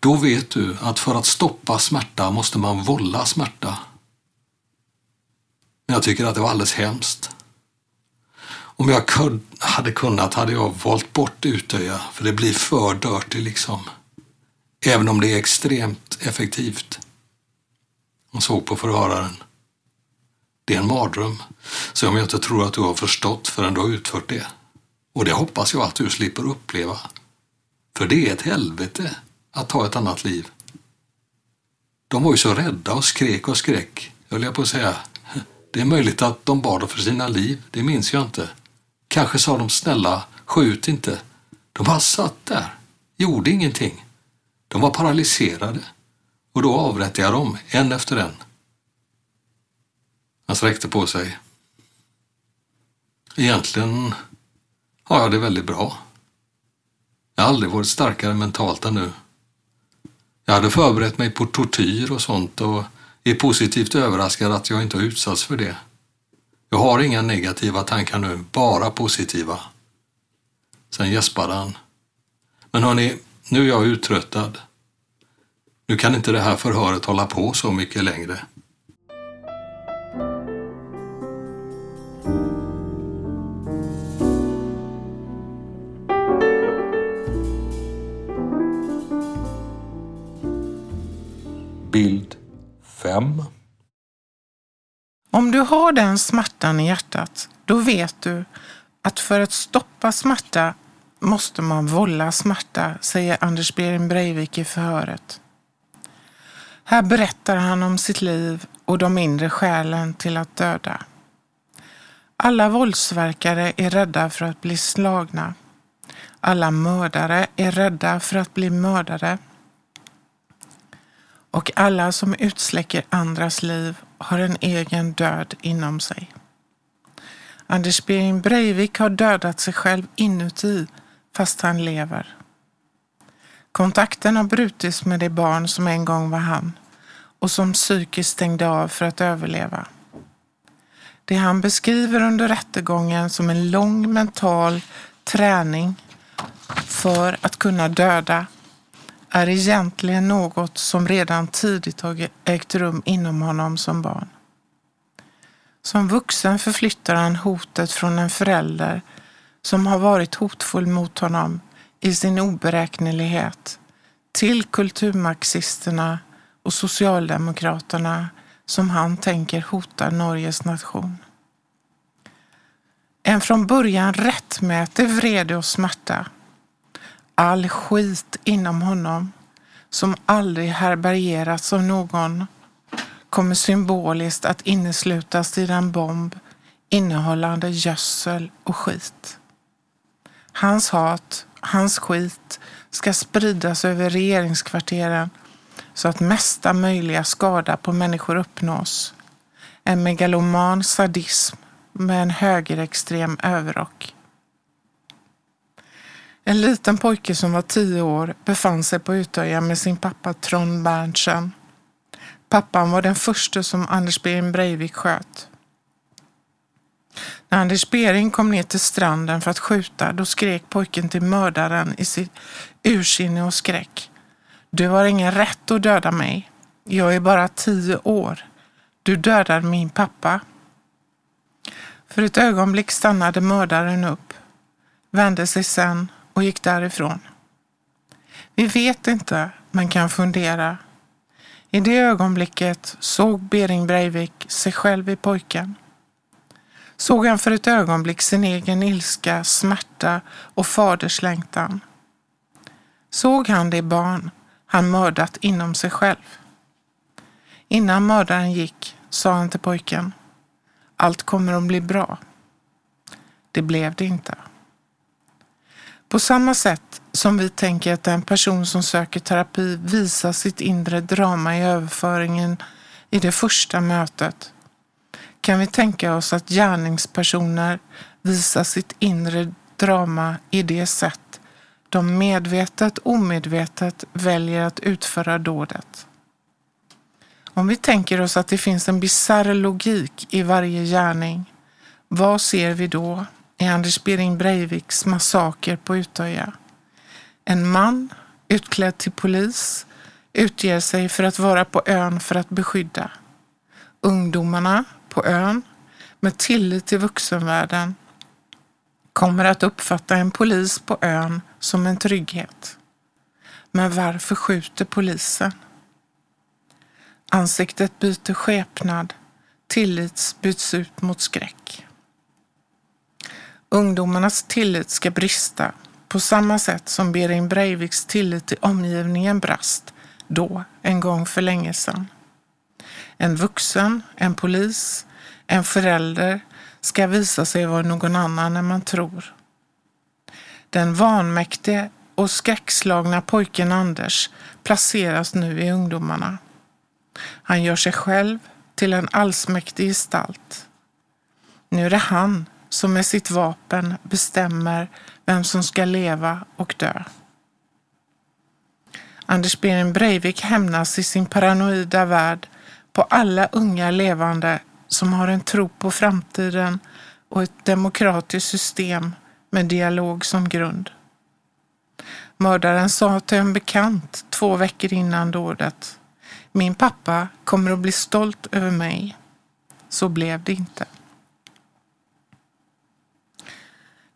då vet du att för att stoppa smärta måste man vålla smärta. Men jag tycker att det var alldeles hemskt. Om jag hade kunnat hade jag valt bort Utöja, för det blir för dirty liksom. Även om det är extremt effektivt. Hon såg på förhöraren. Det är en mardröm, så om jag inte tror att du har förstått förrän du har utfört det. Och det hoppas jag att du slipper uppleva. För det är ett helvete att ta ett annat liv. De var ju så rädda och skrek och skrek, höll jag på att säga. Det är möjligt att de bad för sina liv, det minns jag inte. Kanske sa de snälla, skjut inte. De bara satt där, gjorde ingenting. De var paralyserade och då avrättade jag dem, en efter en. Han sträckte på sig. Egentligen har jag det väldigt bra. Jag har aldrig varit starkare mentalt än nu. Jag hade förberett mig på tortyr och sånt och är positivt överraskad att jag inte har utsatts för det. Jag har inga negativa tankar nu, bara positiva. Sen gäspade han. Men hörni, nu är jag uttröttad. Nu kan inte det här förhöret hålla på så mycket längre. Bild 5 Om du har den smärtan i hjärtat, då vet du att för att stoppa smärta måste man vålla smärta, säger Anders Behring Breivik i förhöret. Här berättar han om sitt liv och de inre skälen till att döda. Alla våldsverkare är rädda för att bli slagna. Alla mördare är rädda för att bli mördade. Och alla som utsläcker andras liv har en egen död inom sig. Anders Behring Breivik har dödat sig själv inuti fast han lever. Kontakten har brutits med det barn som en gång var han och som psykiskt stängde av för att överleva. Det han beskriver under rättegången som en lång mental träning för att kunna döda är egentligen något som redan tidigt har ägt rum inom honom som barn. Som vuxen förflyttar han hotet från en förälder som har varit hotfull mot honom i sin oberäknelighet till kulturmarxisterna och socialdemokraterna som han tänker hotar Norges nation. En från början rättmätig vrede och smärta. All skit inom honom som aldrig härbärgerats av någon kommer symboliskt att inneslutas i den bomb innehållande gödsel och skit. Hans hat, hans skit ska spridas över regeringskvarteren så att mesta möjliga skada på människor uppnås. En megaloman sadism med en högerextrem överrock. En liten pojke som var tio år befann sig på Utöja med sin pappa Trond Berntsen. Pappan var den första som Anders Behring Breivik sköt. När Anders Behring kom ner till stranden för att skjuta, då skrek pojken till mördaren i sitt ursinne och skräck. Du har ingen rätt att döda mig. Jag är bara tio år. Du dödar min pappa. För ett ögonblick stannade mördaren upp, vände sig sen och gick därifrån. Vi vet inte, men kan fundera. I det ögonblicket såg Bering Breivik sig själv i pojken såg han för ett ögonblick sin egen ilska, smärta och faderslängtan. Såg han det barn han mördat inom sig själv. Innan mördaren gick sa han till pojken, allt kommer att bli bra. Det blev det inte. På samma sätt som vi tänker att en person som söker terapi visar sitt inre drama i överföringen i det första mötet kan vi tänka oss att gärningspersoner visar sitt inre drama i det sätt de medvetet omedvetet väljer att utföra dådet. Om vi tänker oss att det finns en bisarr logik i varje gärning, vad ser vi då i Anders Behring Breiviks massaker på Utöja? En man, utklädd till polis, utger sig för att vara på ön för att beskydda. Ungdomarna på ön med tillit till vuxenvärlden kommer att uppfatta en polis på ön som en trygghet. Men varför skjuter polisen? Ansiktet byter skepnad, tillit byts ut mot skräck. Ungdomarnas tillit ska brista på samma sätt som Bering Breiviks tillit till omgivningen brast då, en gång för länge sedan. En vuxen, en polis, en förälder ska visa sig vara någon annan än man tror. Den vanmäktige och skräckslagna pojken Anders placeras nu i ungdomarna. Han gör sig själv till en allsmäktig gestalt. Nu är det han som med sitt vapen bestämmer vem som ska leva och dö. Anders Behring Breivik hämnas i sin paranoida värld på alla unga levande som har en tro på framtiden och ett demokratiskt system med dialog som grund. Mördaren sa till en bekant två veckor innan dådet. Min pappa kommer att bli stolt över mig. Så blev det inte.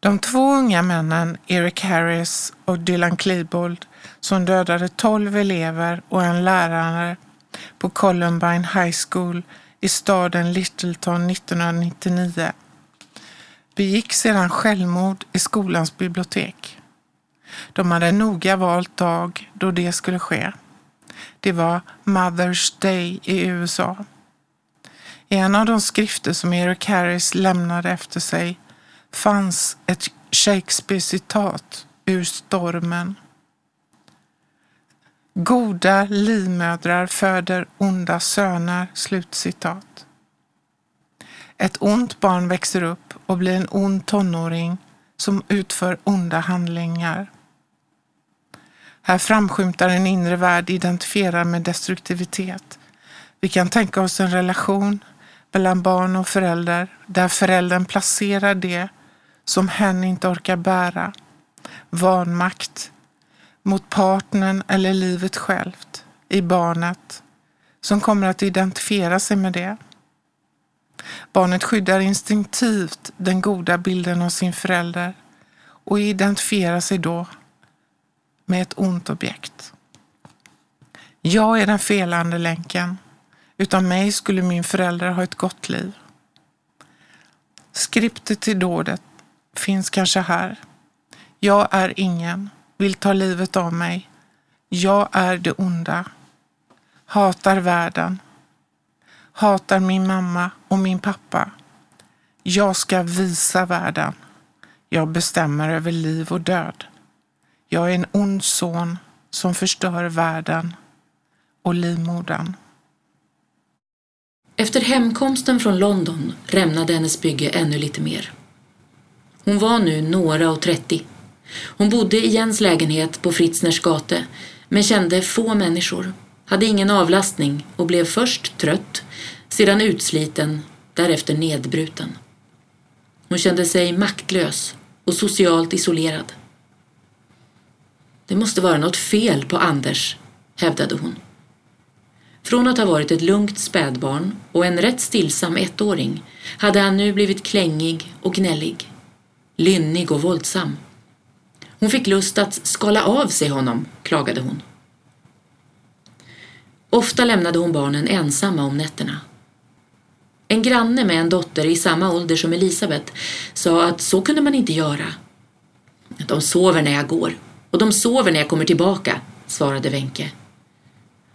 De två unga männen, Eric Harris och Dylan Klebold, som dödade tolv elever och en lärare på Columbine High School i staden Littleton 1999, begick sedan självmord i skolans bibliotek. De hade noga valt dag då det skulle ske. Det var Mother's Day i USA. I en av de skrifter som Eric Harris lämnade efter sig fanns ett Shakespeare-citat ur Stormen. Goda livmödrar föder onda söner. Slutcitat. Ett ont barn växer upp och blir en ond tonåring som utför onda handlingar. Här framskymtar en inre värld identifierad med destruktivitet. Vi kan tänka oss en relation mellan barn och förälder där föräldern placerar det som hen inte orkar bära, vanmakt mot partnern eller livet självt i barnet som kommer att identifiera sig med det. Barnet skyddar instinktivt den goda bilden av sin förälder och identifierar sig då med ett ont objekt. Jag är den felande länken. Utan mig skulle min förälder ha ett gott liv. Skriptet till dådet finns kanske här. Jag är ingen, vill ta livet av mig. Jag är det onda. Hatar världen. Hatar min mamma och min pappa. Jag ska visa världen. Jag bestämmer över liv och död. Jag är en ond son som förstör världen och livmodern. Efter hemkomsten från London rämnade hennes bygge ännu lite mer. Hon var nu några och trettio. Hon bodde i Jens lägenhet på Fritzners gate men kände få människor, hade ingen avlastning och blev först trött, sedan utsliten, därefter nedbruten. Hon kände sig maktlös och socialt isolerad. Det måste vara något fel på Anders, hävdade hon. Från att ha varit ett lugnt spädbarn och en rätt stillsam ettåring hade han nu blivit klängig och gnällig, lynnig och våldsam. Hon fick lust att skala av sig honom, klagade hon. Ofta lämnade hon barnen ensamma om nätterna. En granne med en dotter i samma ålder som Elisabet sa att så kunde man inte göra. De sover när jag går och de sover när jag kommer tillbaka, svarade Wenke.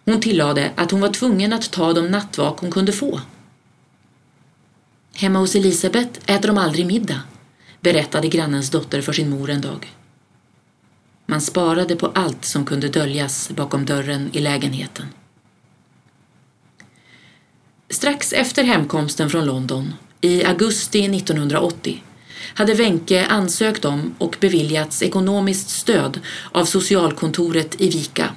Hon tillade att hon var tvungen att ta de nattvak hon kunde få. Hemma hos Elisabet äter de aldrig middag, berättade grannens dotter för sin mor en dag. Man sparade på allt som kunde döljas bakom dörren i lägenheten. Strax efter hemkomsten från London, i augusti 1980, hade Wenke ansökt om och beviljats ekonomiskt stöd av socialkontoret i Vika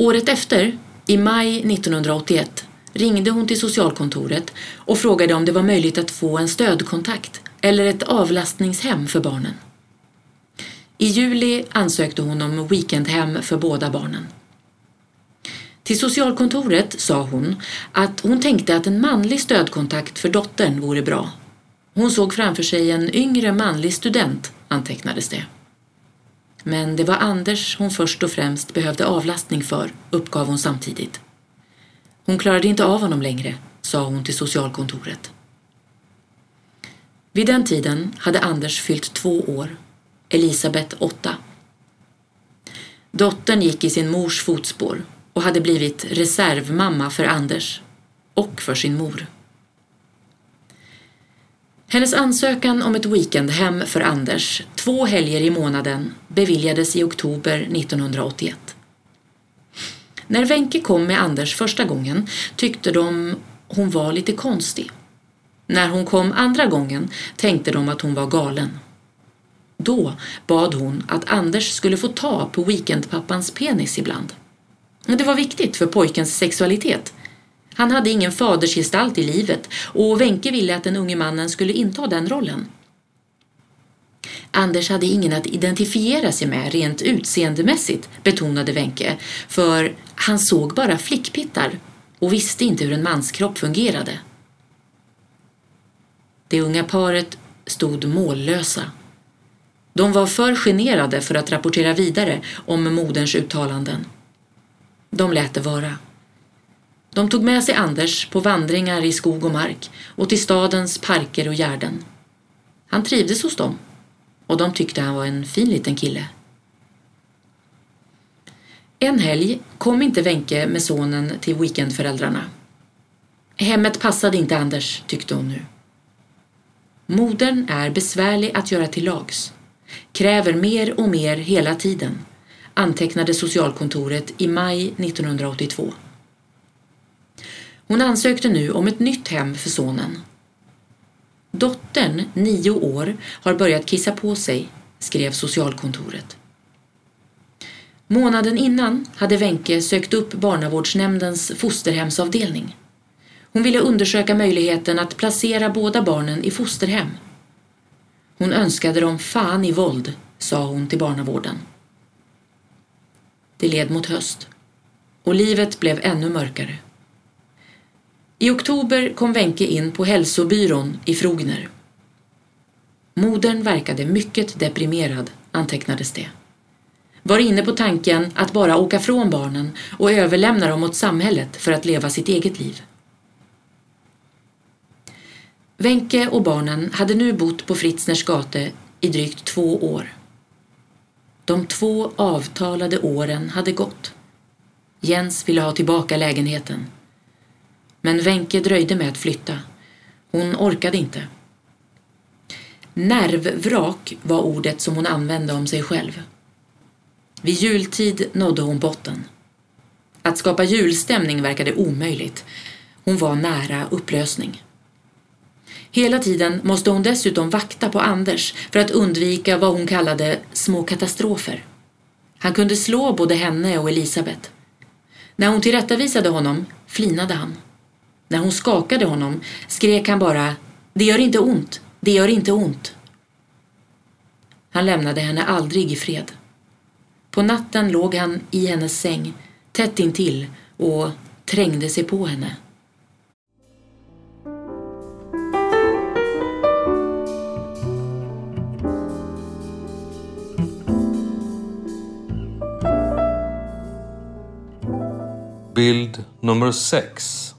Året efter, i maj 1981, ringde hon till socialkontoret och frågade om det var möjligt att få en stödkontakt eller ett avlastningshem för barnen. I juli ansökte hon om weekendhem för båda barnen. Till socialkontoret sa hon att hon tänkte att en manlig stödkontakt för dottern vore bra. Hon såg framför sig en yngre manlig student, antecknades det. Men det var Anders hon först och främst behövde avlastning för, uppgav hon samtidigt. Hon klarade inte av honom längre, sa hon till socialkontoret. Vid den tiden hade Anders fyllt två år, Elisabet åtta. Dottern gick i sin mors fotspår och hade blivit reservmamma för Anders och för sin mor. Hennes ansökan om ett weekendhem för Anders, två helger i månaden, beviljades i oktober 1981. När Wenke kom med Anders första gången tyckte de hon var lite konstig. När hon kom andra gången tänkte de att hon var galen. Då bad hon att Anders skulle få ta på weekendpappans penis ibland. Det var viktigt för pojkens sexualitet, Han hade ingen fadersgestalt i livet och Wenke ville att den unge mannen skulle inta den rollen. Anders hade ingen att identifiera sig med rent utseendemässigt, betonade Wenke, för han såg bara flickpittar och visste inte hur en manskropp fungerade. Det unga paret stod mållösa. De var för generade för att rapportera vidare om moderns uttalanden. De lät det vara. De tog med sig Anders på vandringar i skog och mark och till stadens parker och gärden. Han trivdes hos dem och de tyckte han var en fin liten kille. En helg kom inte Wenke med sonen till weekendföräldrarna. Hemmet passade inte Anders, tyckte hon nu. Modern är besvärlig att göra till lags. Kräver mer och mer hela tiden, antecknade socialkontoret i maj 1982. Hon ansökte nu om ett nytt hem för sonen. Dottern, nio år, har börjat kissa på sig, skrev socialkontoret. Månaden innan hade Wenke sökt upp barnavårdsnämndens fosterhemsavdelning. Hon ville undersöka möjligheten att placera båda barnen i fosterhem. Hon önskade dem fan i våld, sa hon till barnavården. Det led mot höst och livet blev ännu mörkare. I oktober kom Wenke in på hälsobyrån i Frogner. Modern verkade mycket deprimerad, antecknades det. Var inne på tanken att bara åka från barnen och överlämna dem åt samhället för att leva sitt eget liv. Wenke och barnen hade nu bott på Fritzners gate i drygt två år. De två avtalade åren hade gått. Jens ville ha tillbaka lägenheten. Men Wenke dröjde med att flytta. Hon orkade inte. Nervvrak var ordet som hon använde om sig själv. Vid jultid nådde hon botten. Att skapa julstämning verkade omöjligt. Hon var nära upplösning. Hela tiden måste hon dessutom vakta på Anders för att undvika vad hon kallade små katastrofer. Han kunde slå både henne och Elisabet. När hon tillrättavisade honom flinade han. När hon skakade honom skrek han bara Det gör inte ont, det gör inte ont. Han lämnade henne aldrig i fred. På natten låg han i hennes säng, tätt intill och trängde sig på henne. Bild nummer 6.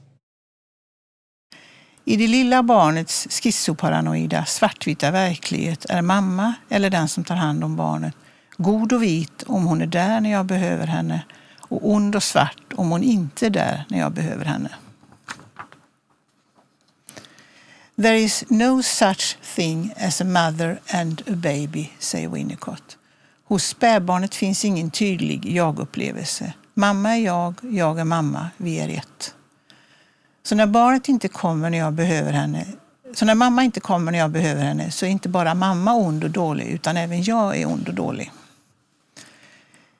I det lilla barnets schizoparanoida svartvita verklighet är mamma, eller den som tar hand om barnet, god och vit om hon är där när jag behöver henne och ond och svart om hon inte är där när jag behöver henne. There is no such thing as a mother and a baby, säger Winnicott. Hos spädbarnet finns ingen tydlig jag-upplevelse. Mamma är jag, jag är mamma, vi är ett. Så när barnet inte kommer när jag behöver henne, så när mamma inte kommer när jag behöver henne så är inte bara mamma ond och dålig utan även jag är ond och dålig.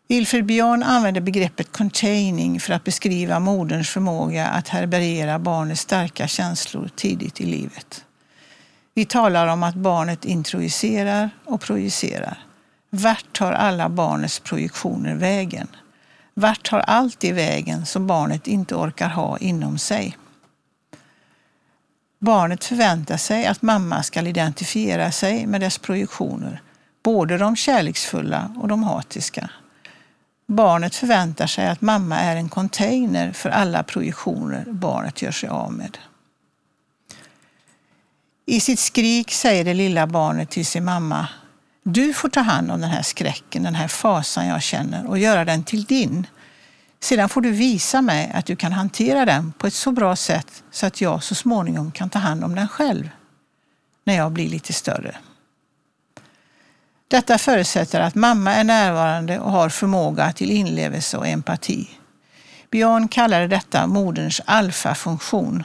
Wilfred Björn använder begreppet containing för att beskriva moderns förmåga att härbärgera barnets starka känslor tidigt i livet. Vi talar om att barnet introjicerar och projicerar. Vart tar alla barnets projektioner vägen? Vart tar allt i vägen som barnet inte orkar ha inom sig? Barnet förväntar sig att mamma ska identifiera sig med dess projektioner, både de kärleksfulla och de hatiska. Barnet förväntar sig att mamma är en container för alla projektioner barnet gör sig av med. I sitt skrik säger det lilla barnet till sin mamma du får ta hand om den här skräcken, den här fasan jag känner och göra den till din. Sedan får du visa mig att du kan hantera den på ett så bra sätt så att jag så småningom kan ta hand om den själv när jag blir lite större. Detta förutsätter att mamma är närvarande och har förmåga till inlevelse och empati. Björn kallade detta moderns alfafunktion.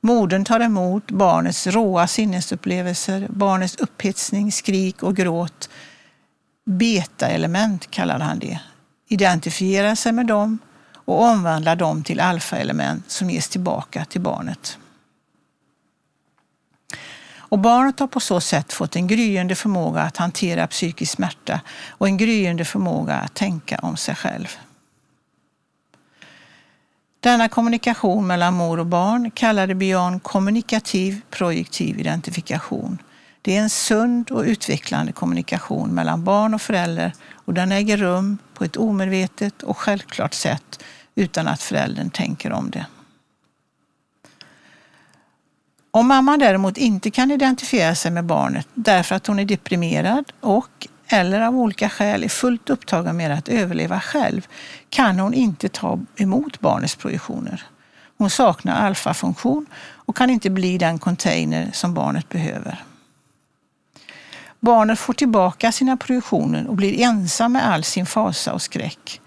Modern tar emot barnets råa sinnesupplevelser, barnets upphetsning, skrik och gråt. Beta-element kallade han det. Identifierar sig med dem och omvandlar dem till alfa-element som ges tillbaka till barnet. Och barnet har på så sätt fått en gryende förmåga att hantera psykisk smärta och en gryende förmåga att tänka om sig själv. Denna kommunikation mellan mor och barn kallade Björn kommunikativ projektiv identifikation. Det är en sund och utvecklande kommunikation mellan barn och förälder och den äger rum på ett omedvetet och självklart sätt utan att föräldern tänker om det. Om mamman däremot inte kan identifiera sig med barnet därför att hon är deprimerad och eller av olika skäl är fullt upptagen med att överleva själv kan hon inte ta emot barnets projektioner. Hon saknar alfafunktion och kan inte bli den container som barnet behöver. Barnet får tillbaka sina projektioner och blir ensam med all sin fasa och skräck.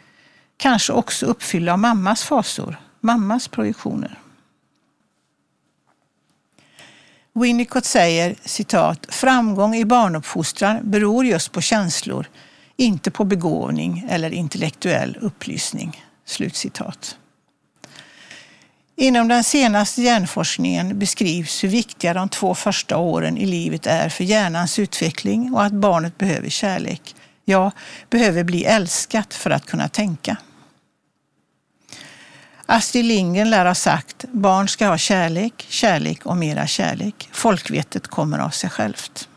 Kanske också uppfylld av mammas fasor, mammas projektioner. Winnicott säger citat, framgång i barnuppfostran beror just på känslor, inte på begåvning eller intellektuell upplysning. Slutcitat. Inom den senaste hjärnforskningen beskrivs hur viktiga de två första åren i livet är för hjärnans utveckling och att barnet behöver kärlek. Ja, behöver bli älskat för att kunna tänka. Astrid Lindgren lär ha sagt, barn ska ha kärlek, kärlek och mera kärlek. Folkvettet kommer av sig självt.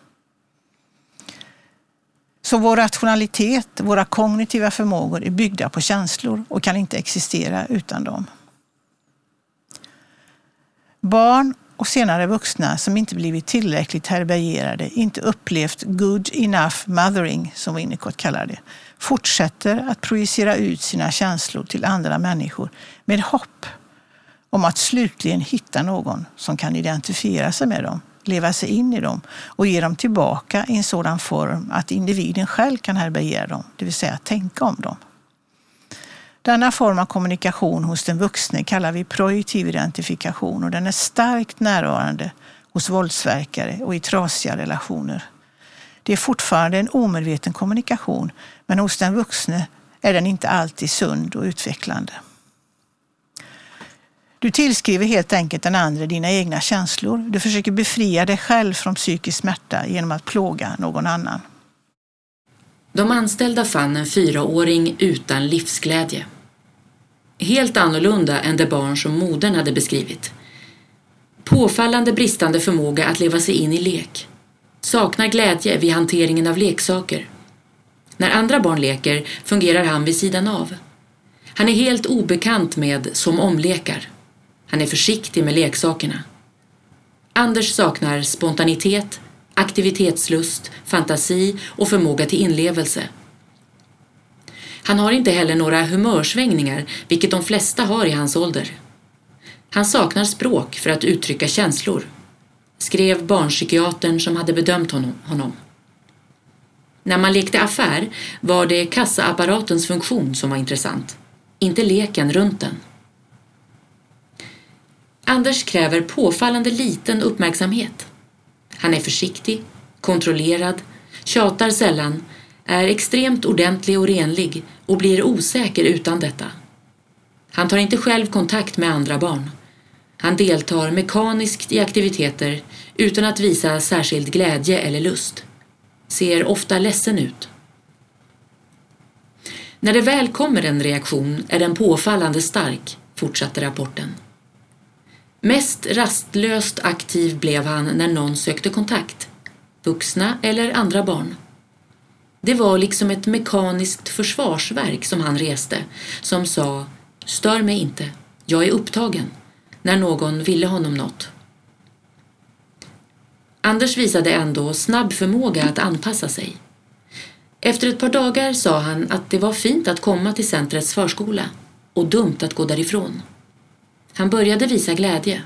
Så vår rationalitet, våra kognitiva förmågor är byggda på känslor och kan inte existera utan dem. Barn och senare vuxna som inte blivit tillräckligt härbärgerade, inte upplevt good enough mothering, som Winnicott kallar det, fortsätter att projicera ut sina känslor till andra människor med hopp om att slutligen hitta någon som kan identifiera sig med dem, leva sig in i dem och ge dem tillbaka i en sådan form att individen själv kan härbärgera dem, det vill säga tänka om dem. Denna form av kommunikation hos den vuxne kallar vi projektiv identifikation och den är starkt närvarande hos våldsverkare och i trasiga relationer. Det är fortfarande en omedveten kommunikation, men hos den vuxne är den inte alltid sund och utvecklande. Du tillskriver helt enkelt den andra dina egna känslor. Du försöker befria dig själv från psykisk smärta genom att plåga någon annan. De anställda fann en fyraåring utan livsglädje. Helt annorlunda än det barn som modern hade beskrivit. Påfallande bristande förmåga att leva sig in i lek. Saknar glädje vid hanteringen av leksaker. När andra barn leker fungerar han vid sidan av. Han är helt obekant med som omlekar. Han är försiktig med leksakerna. Anders saknar spontanitet, aktivitetslust, fantasi och förmåga till inlevelse. Han har inte heller några humörsvängningar, vilket de flesta har i hans ålder. Han saknar språk för att uttrycka känslor, skrev barnpsykiatern som hade bedömt honom. När man lekte affär var det kassaapparatens funktion som var intressant, inte leken runt den. Anders kräver påfallande liten uppmärksamhet. Han är försiktig, kontrollerad, tjatar sällan, är extremt ordentlig och renlig och blir osäker utan detta. Han tar inte själv kontakt med andra barn. Han deltar mekaniskt i aktiviteter utan att visa särskild glädje eller lust. Ser ofta ledsen ut. När det väl kommer en reaktion är den påfallande stark, fortsatte rapporten. Mest rastlöst aktiv blev han när någon sökte kontakt, vuxna eller andra barn. Det var liksom ett mekaniskt försvarsverk som han reste, som sa ”Stör mig inte, jag är upptagen” när någon ville honom något. Anders visade ändå snabb förmåga att anpassa sig. Efter ett par dagar sa han att det var fint att komma till centrets förskola och dumt att gå därifrån. Han började visa glädje.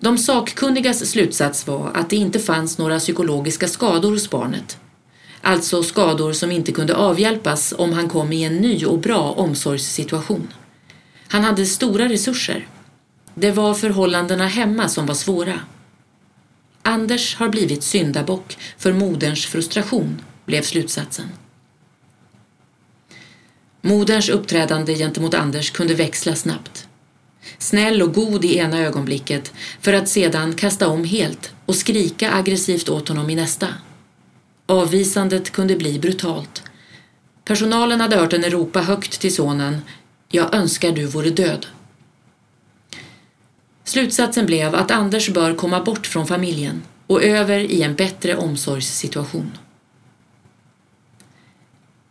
De sakkunnigas slutsats var att det inte fanns några psykologiska skador hos barnet. Alltså skador som inte kunde avhjälpas om han kom i en ny och bra omsorgssituation. Han hade stora resurser. Det var förhållandena hemma som var svåra. Anders har blivit syndabock för moderns frustration, blev slutsatsen. Moderns uppträdande gentemot Anders kunde växla snabbt. Snäll och god i ena ögonblicket för att sedan kasta om helt och skrika aggressivt åt honom i nästa. Avvisandet kunde bli brutalt. Personalen hade hört henne ropa högt till sonen Jag önskar du vore död. Slutsatsen blev att Anders bör komma bort från familjen och över i en bättre omsorgssituation.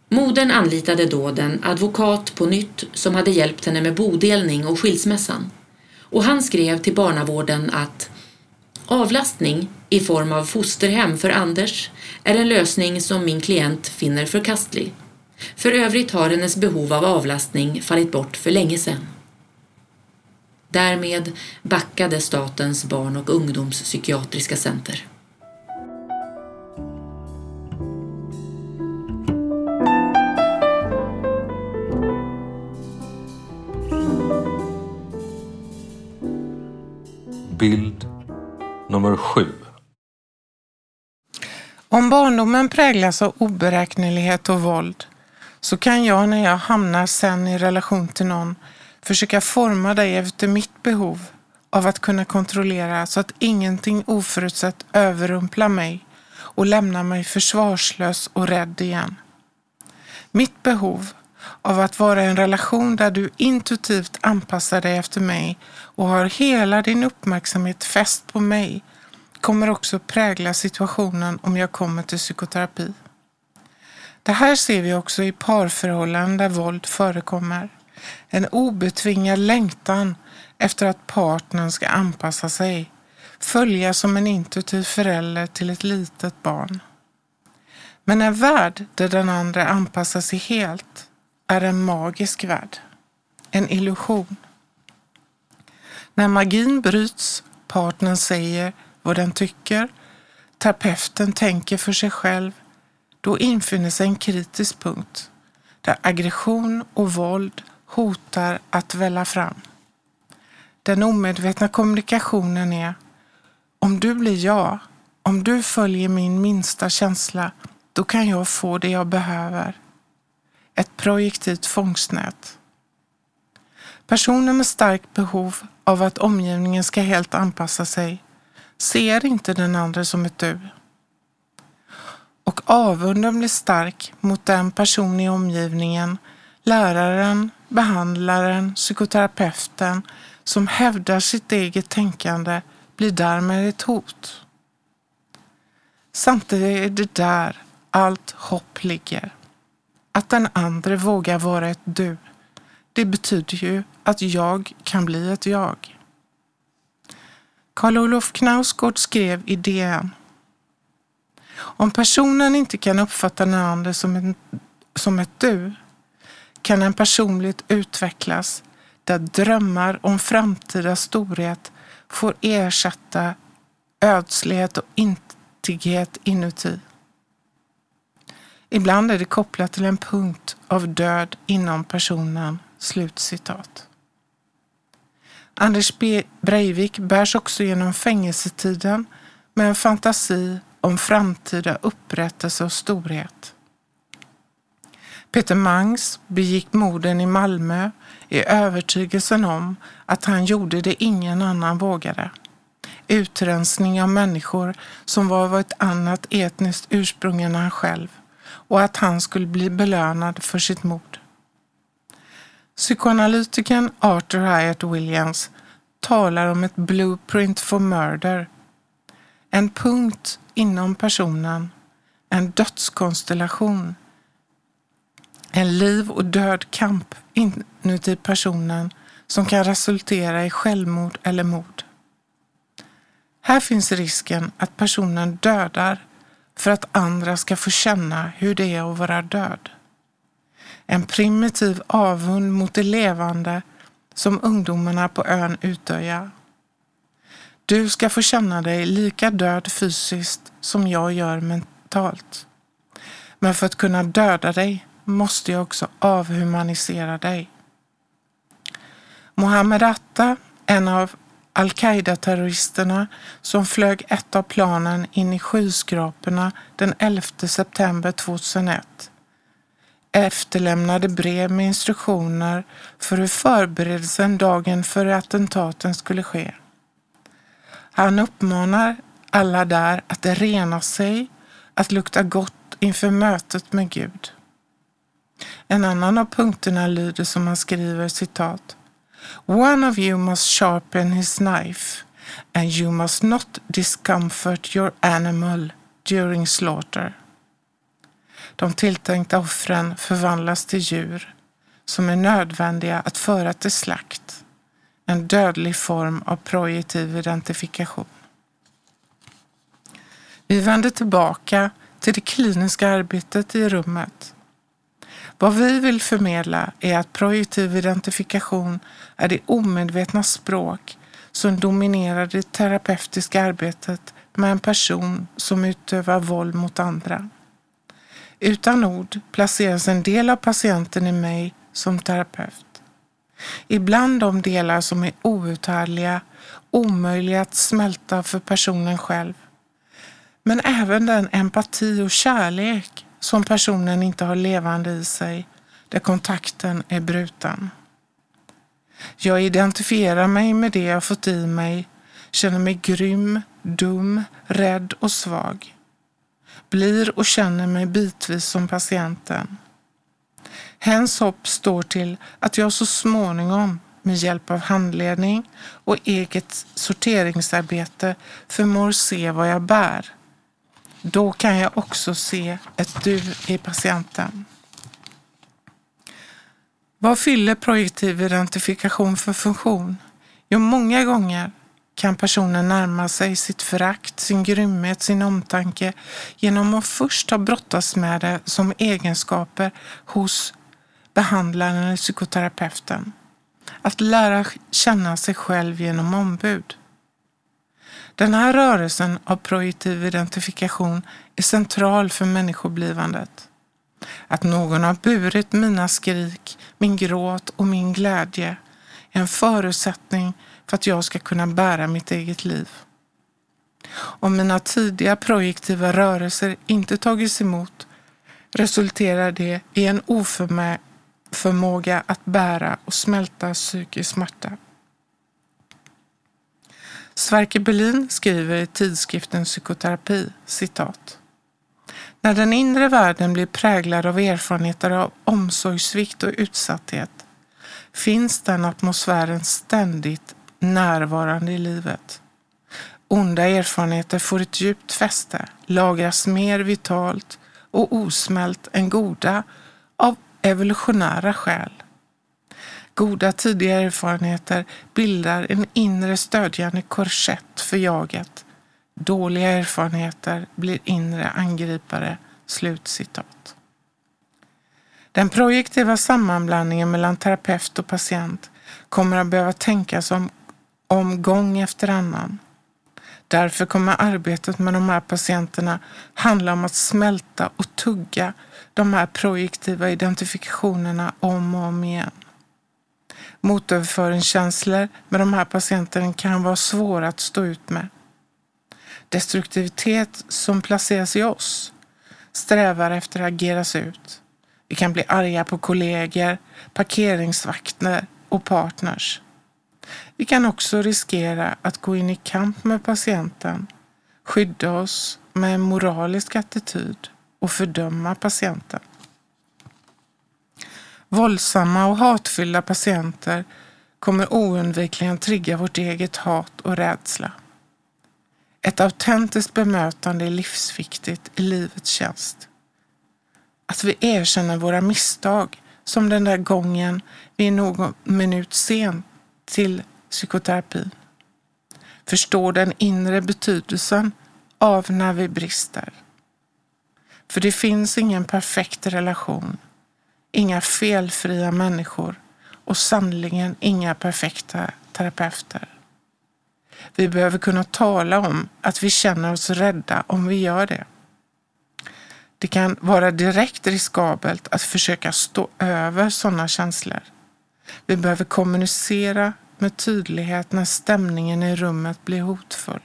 Modern anlitade då den advokat på nytt som hade hjälpt henne med bodelning och skilsmässan och han skrev till barnavården att avlastning i form av fosterhem för Anders är en lösning som min klient finner förkastlig. För övrigt har hennes behov av avlastning fallit bort för länge sedan. Därmed backade Statens barn- och ungdomspsykiatriska center. Bild nummer sju. Om barndomen präglas av oberäknelighet och våld så kan jag när jag hamnar sen i relation till någon försöka forma dig efter mitt behov av att kunna kontrollera så att ingenting oförutsett överrumplar mig och lämnar mig försvarslös och rädd igen. Mitt behov av att vara i en relation där du intuitivt anpassar dig efter mig och har hela din uppmärksamhet fäst på mig kommer också prägla situationen om jag kommer till psykoterapi. Det här ser vi också i parförhållanden där våld förekommer. En obetvingad längtan efter att partnern ska anpassa sig, följa som en intuitiv förälder till ett litet barn. Men en värld där den andra anpassar sig helt är en magisk värld. En illusion. När magin bryts, partnern säger vad den tycker, terapeuten tänker för sig själv, då infinner sig en kritisk punkt där aggression och våld hotar att välla fram. Den omedvetna kommunikationen är om du blir jag, om du följer min minsta känsla, då kan jag få det jag behöver. Ett projektivt fångstnät. Personer med starkt behov av att omgivningen ska helt anpassa sig ser inte den andra som ett du. Och avunden blir stark mot den person i omgivningen, läraren, behandlaren, psykoterapeuten som hävdar sitt eget tänkande blir därmed ett hot. Samtidigt är det där allt hopp ligger. Att den andre vågar vara ett du. Det betyder ju att jag kan bli ett jag. Karl Olof Knausgård skrev i DN. Om personen inte kan uppfatta den andra som, en, som ett du kan en personlighet utvecklas där drömmar om framtida storhet får ersätta ödslighet och intighet inuti. Ibland är det kopplat till en punkt av död inom personen. Slutcitat. Anders Breivik bärs också genom fängelsetiden med en fantasi om framtida upprättelse och storhet. Peter Mangs begick morden i Malmö i övertygelsen om att han gjorde det ingen annan vågade. Utrensning av människor som var av ett annat etniskt ursprung än han själv och att han skulle bli belönad för sitt mord. Psykoanalytikern Arthur Hyatt Williams talar om ett blueprint for murder. En punkt inom personen, en dödskonstellation. En liv och död kamp inuti personen som kan resultera i självmord eller mord. Här finns risken att personen dödar för att andra ska få känna hur det är att vara död. En primitiv avund mot det levande som ungdomarna på ön Utöja. Du ska få känna dig lika död fysiskt som jag gör mentalt. Men för att kunna döda dig måste jag också avhumanisera dig. Mohammed Atta, en av al-Qaida-terroristerna som flög ett av planen in i skyskraporna den 11 september 2001 efterlämnade brev med instruktioner för hur förberedelsen dagen före attentaten skulle ske. Han uppmanar alla där att rena sig, att lukta gott inför mötet med Gud. En annan av punkterna lyder som han skriver citat. One of you must sharpen his knife and you must not discomfort your animal during slaughter. De tilltänkta offren förvandlas till djur som är nödvändiga att föra till slakt. En dödlig form av projektiv identifikation. Vi vänder tillbaka till det kliniska arbetet i rummet. Vad vi vill förmedla är att projektiv identifikation är det omedvetna språk som dominerar det terapeutiska arbetet med en person som utövar våld mot andra. Utan ord placeras en del av patienten i mig som terapeut. Ibland de delar som är outhärdliga, omöjliga att smälta för personen själv. Men även den empati och kärlek som personen inte har levande i sig, där kontakten är bruten. Jag identifierar mig med det jag fått i mig, känner mig grym, dum, rädd och svag. Blir och känner mig bitvis som patienten. Hens hopp står till att jag så småningom med hjälp av handledning och eget sorteringsarbete förmår se vad jag bär. Då kan jag också se ett du i patienten. Vad fyller projektiv identifikation för funktion? Jo, många gånger kan personen närma sig sitt förakt, sin grymhet, sin omtanke genom att först ha brottats med det som egenskaper hos behandlaren eller psykoterapeuten. Att lära känna sig själv genom ombud. Den här rörelsen av projektiv identifikation är central för människoblivandet. Att någon har burit mina skrik, min gråt och min glädje är en förutsättning för att jag ska kunna bära mitt eget liv. Om mina tidiga projektiva rörelser inte tagits emot resulterar det i en oförmåga att bära och smälta psykisk smärta. Sverker Berlin skriver i tidskriften Psykoterapi, citat. När den inre världen blir präglad av erfarenheter av omsorgssvikt och utsatthet finns den atmosfären ständigt närvarande i livet. Onda erfarenheter får ett djupt fäste, lagras mer vitalt och osmält än goda av evolutionära skäl. Goda tidiga erfarenheter bildar en inre stödjande korsett för jaget. Dåliga erfarenheter blir inre angripare. Slutcitat. Den projektiva sammanblandningen mellan terapeut och patient kommer att behöva tänkas om, om gång efter annan. Därför kommer arbetet med de här patienterna handla om att smälta och tugga de här projektiva identifikationerna om och om igen. Motöverföringskänslor med de här patienterna kan vara svåra att stå ut med. Destruktivitet som placeras i oss strävar efter att ageras ut. Vi kan bli arga på kollegor, parkeringsvakter och partners. Vi kan också riskera att gå in i kamp med patienten, skydda oss med en moralisk attityd och fördöma patienten. Våldsamma och hatfyllda patienter kommer oundvikligen trigga vårt eget hat och rädsla. Ett autentiskt bemötande är livsviktigt i livets tjänst. Att vi erkänner våra misstag, som den där gången vi är någon minut sen till psykoterapin. Förstår den inre betydelsen av när vi brister. För det finns ingen perfekt relation inga felfria människor och sannligen inga perfekta terapeuter. Vi behöver kunna tala om att vi känner oss rädda om vi gör det. Det kan vara direkt riskabelt att försöka stå över sådana känslor. Vi behöver kommunicera med tydlighet när stämningen i rummet blir hotfull.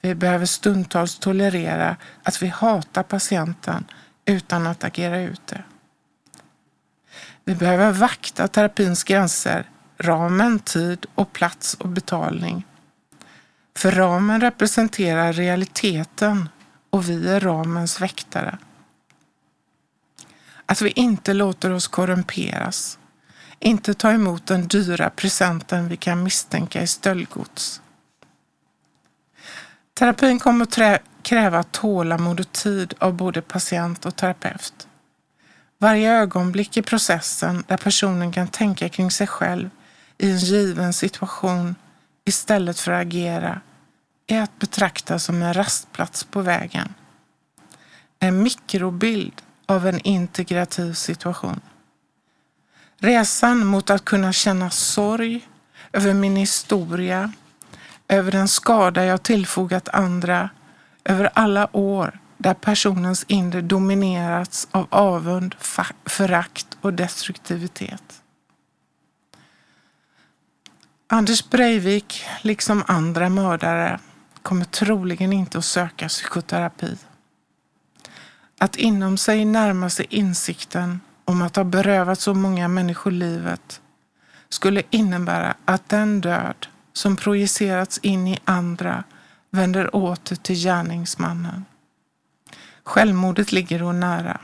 Vi behöver stundtals tolerera att vi hatar patienten utan att agera ut det. Vi behöver vakta terapins gränser, ramen, tid och plats och betalning. För ramen representerar realiteten och vi är ramens väktare. Att vi inte låter oss korrumperas, inte ta emot den dyra presenten vi kan misstänka är stöldgods. Terapin kommer att kräva tålamod och tid av både patient och terapeut. Varje ögonblick i processen där personen kan tänka kring sig själv i en given situation istället för att agera är att betrakta som en rastplats på vägen. En mikrobild av en integrativ situation. Resan mot att kunna känna sorg över min historia, över den skada jag tillfogat andra, över alla år där personens inre dominerats av avund, förakt och destruktivitet. Anders Breivik, liksom andra mördare, kommer troligen inte att söka psykoterapi. Att inom sig närma sig insikten om att ha berövat så många människor livet skulle innebära att den död som projicerats in i andra vänder åter till gärningsmannen. Självmordet ligger då nära.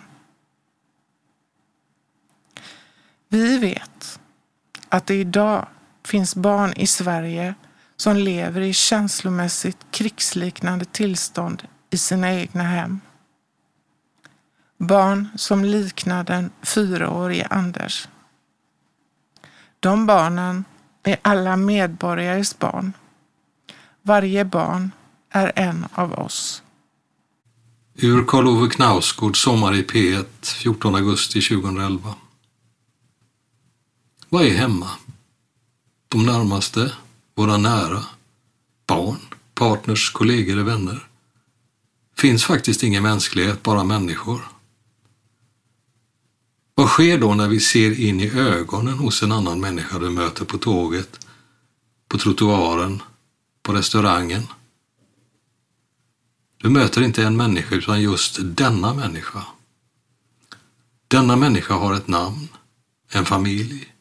Vi vet att det idag finns barn i Sverige som lever i känslomässigt krigsliknande tillstånd i sina egna hem. Barn som liknar den fyraårige Anders. De barnen är alla medborgares barn. Varje barn är en av oss. Ur Karl Ove Knausgård Sommar i P1 14 augusti 2011. Vad är hemma? De närmaste, våra nära, barn, partners, kollegor och vänner. Finns faktiskt ingen mänsklighet, bara människor. Vad sker då när vi ser in i ögonen hos en annan människa du möter på tåget, på trottoaren, på restaurangen? Du möter inte en människa utan just denna människa. Denna människa har ett namn, en familj,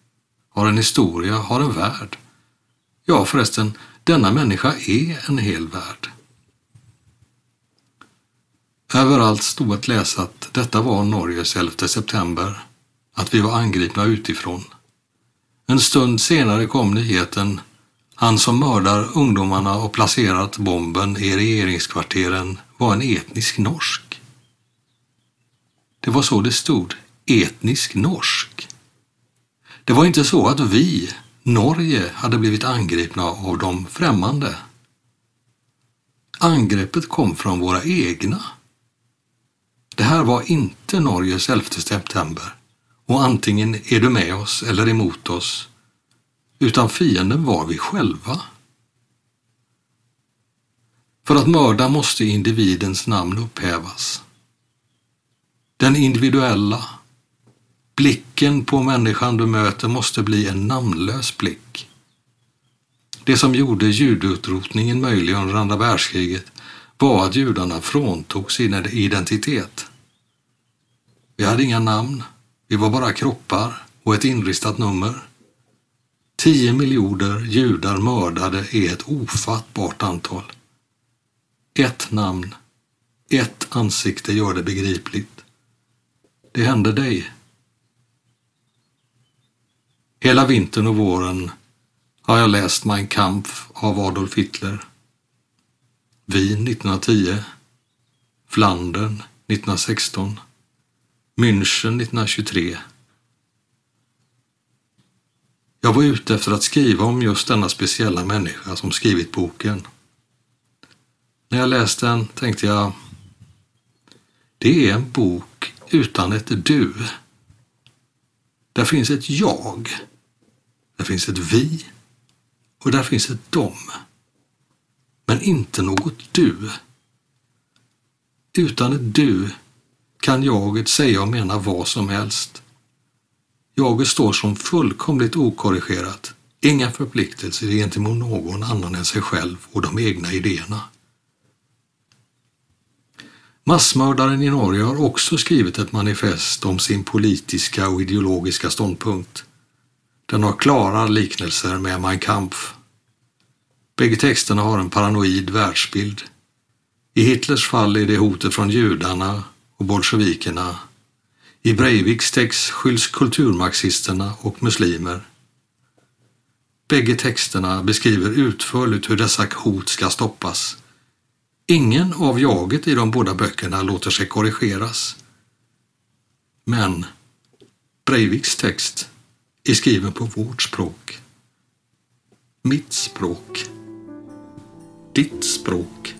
har en historia, har en värld. Ja förresten, denna människa är en hel värld. Överallt stod att läsa att detta var Norges 11 september, att vi var angripna utifrån. En stund senare kom nyheten han som mördar ungdomarna och placerat bomben i regeringskvarteren var en etnisk norsk. Det var så det stod, etnisk norsk. Det var inte så att vi, Norge, hade blivit angripna av de främmande. Angreppet kom från våra egna. Det här var inte Norges 11 september och antingen är du med oss eller emot oss utan fienden var vi själva. För att mörda måste individens namn upphävas. Den individuella, blicken på människan du möter måste bli en namnlös blick. Det som gjorde judeutrotningen möjlig under andra världskriget var att judarna fråntog sin identitet. Vi hade inga namn, vi var bara kroppar och ett inristat nummer. Tio miljoner judar mördade är ett ofattbart antal. Ett namn, ett ansikte gör det begripligt. Det hände dig. Hela vintern och våren har jag läst Mein Kampf av Adolf Hitler. Wien 1910, Flandern 1916, München 1923 jag var ute efter att skriva om just denna speciella människa som skrivit boken. När jag läste den tänkte jag, det är en bok utan ett du. Där finns ett jag, där finns ett vi och där finns ett dom. Men inte något du. Utan ett du kan jaget säga och mena vad som helst. Jaget står som fullkomligt okorrigerat, inga förpliktelser gentemot någon annan än sig själv och de egna idéerna. Massmördaren i Norge har också skrivit ett manifest om sin politiska och ideologiska ståndpunkt. Den har klara liknelser med Mein Kampf. Bägge texterna har en paranoid världsbild. I Hitlers fall är det hotet från judarna och bolsjevikerna. I Breiviks text skylls kulturmarxisterna och muslimer. Bägge texterna beskriver utförligt hur dessa hot ska stoppas. Ingen av jaget i de båda böckerna låter sig korrigeras. Men Breiviks text är skriven på vårt språk. Mitt språk. Ditt språk.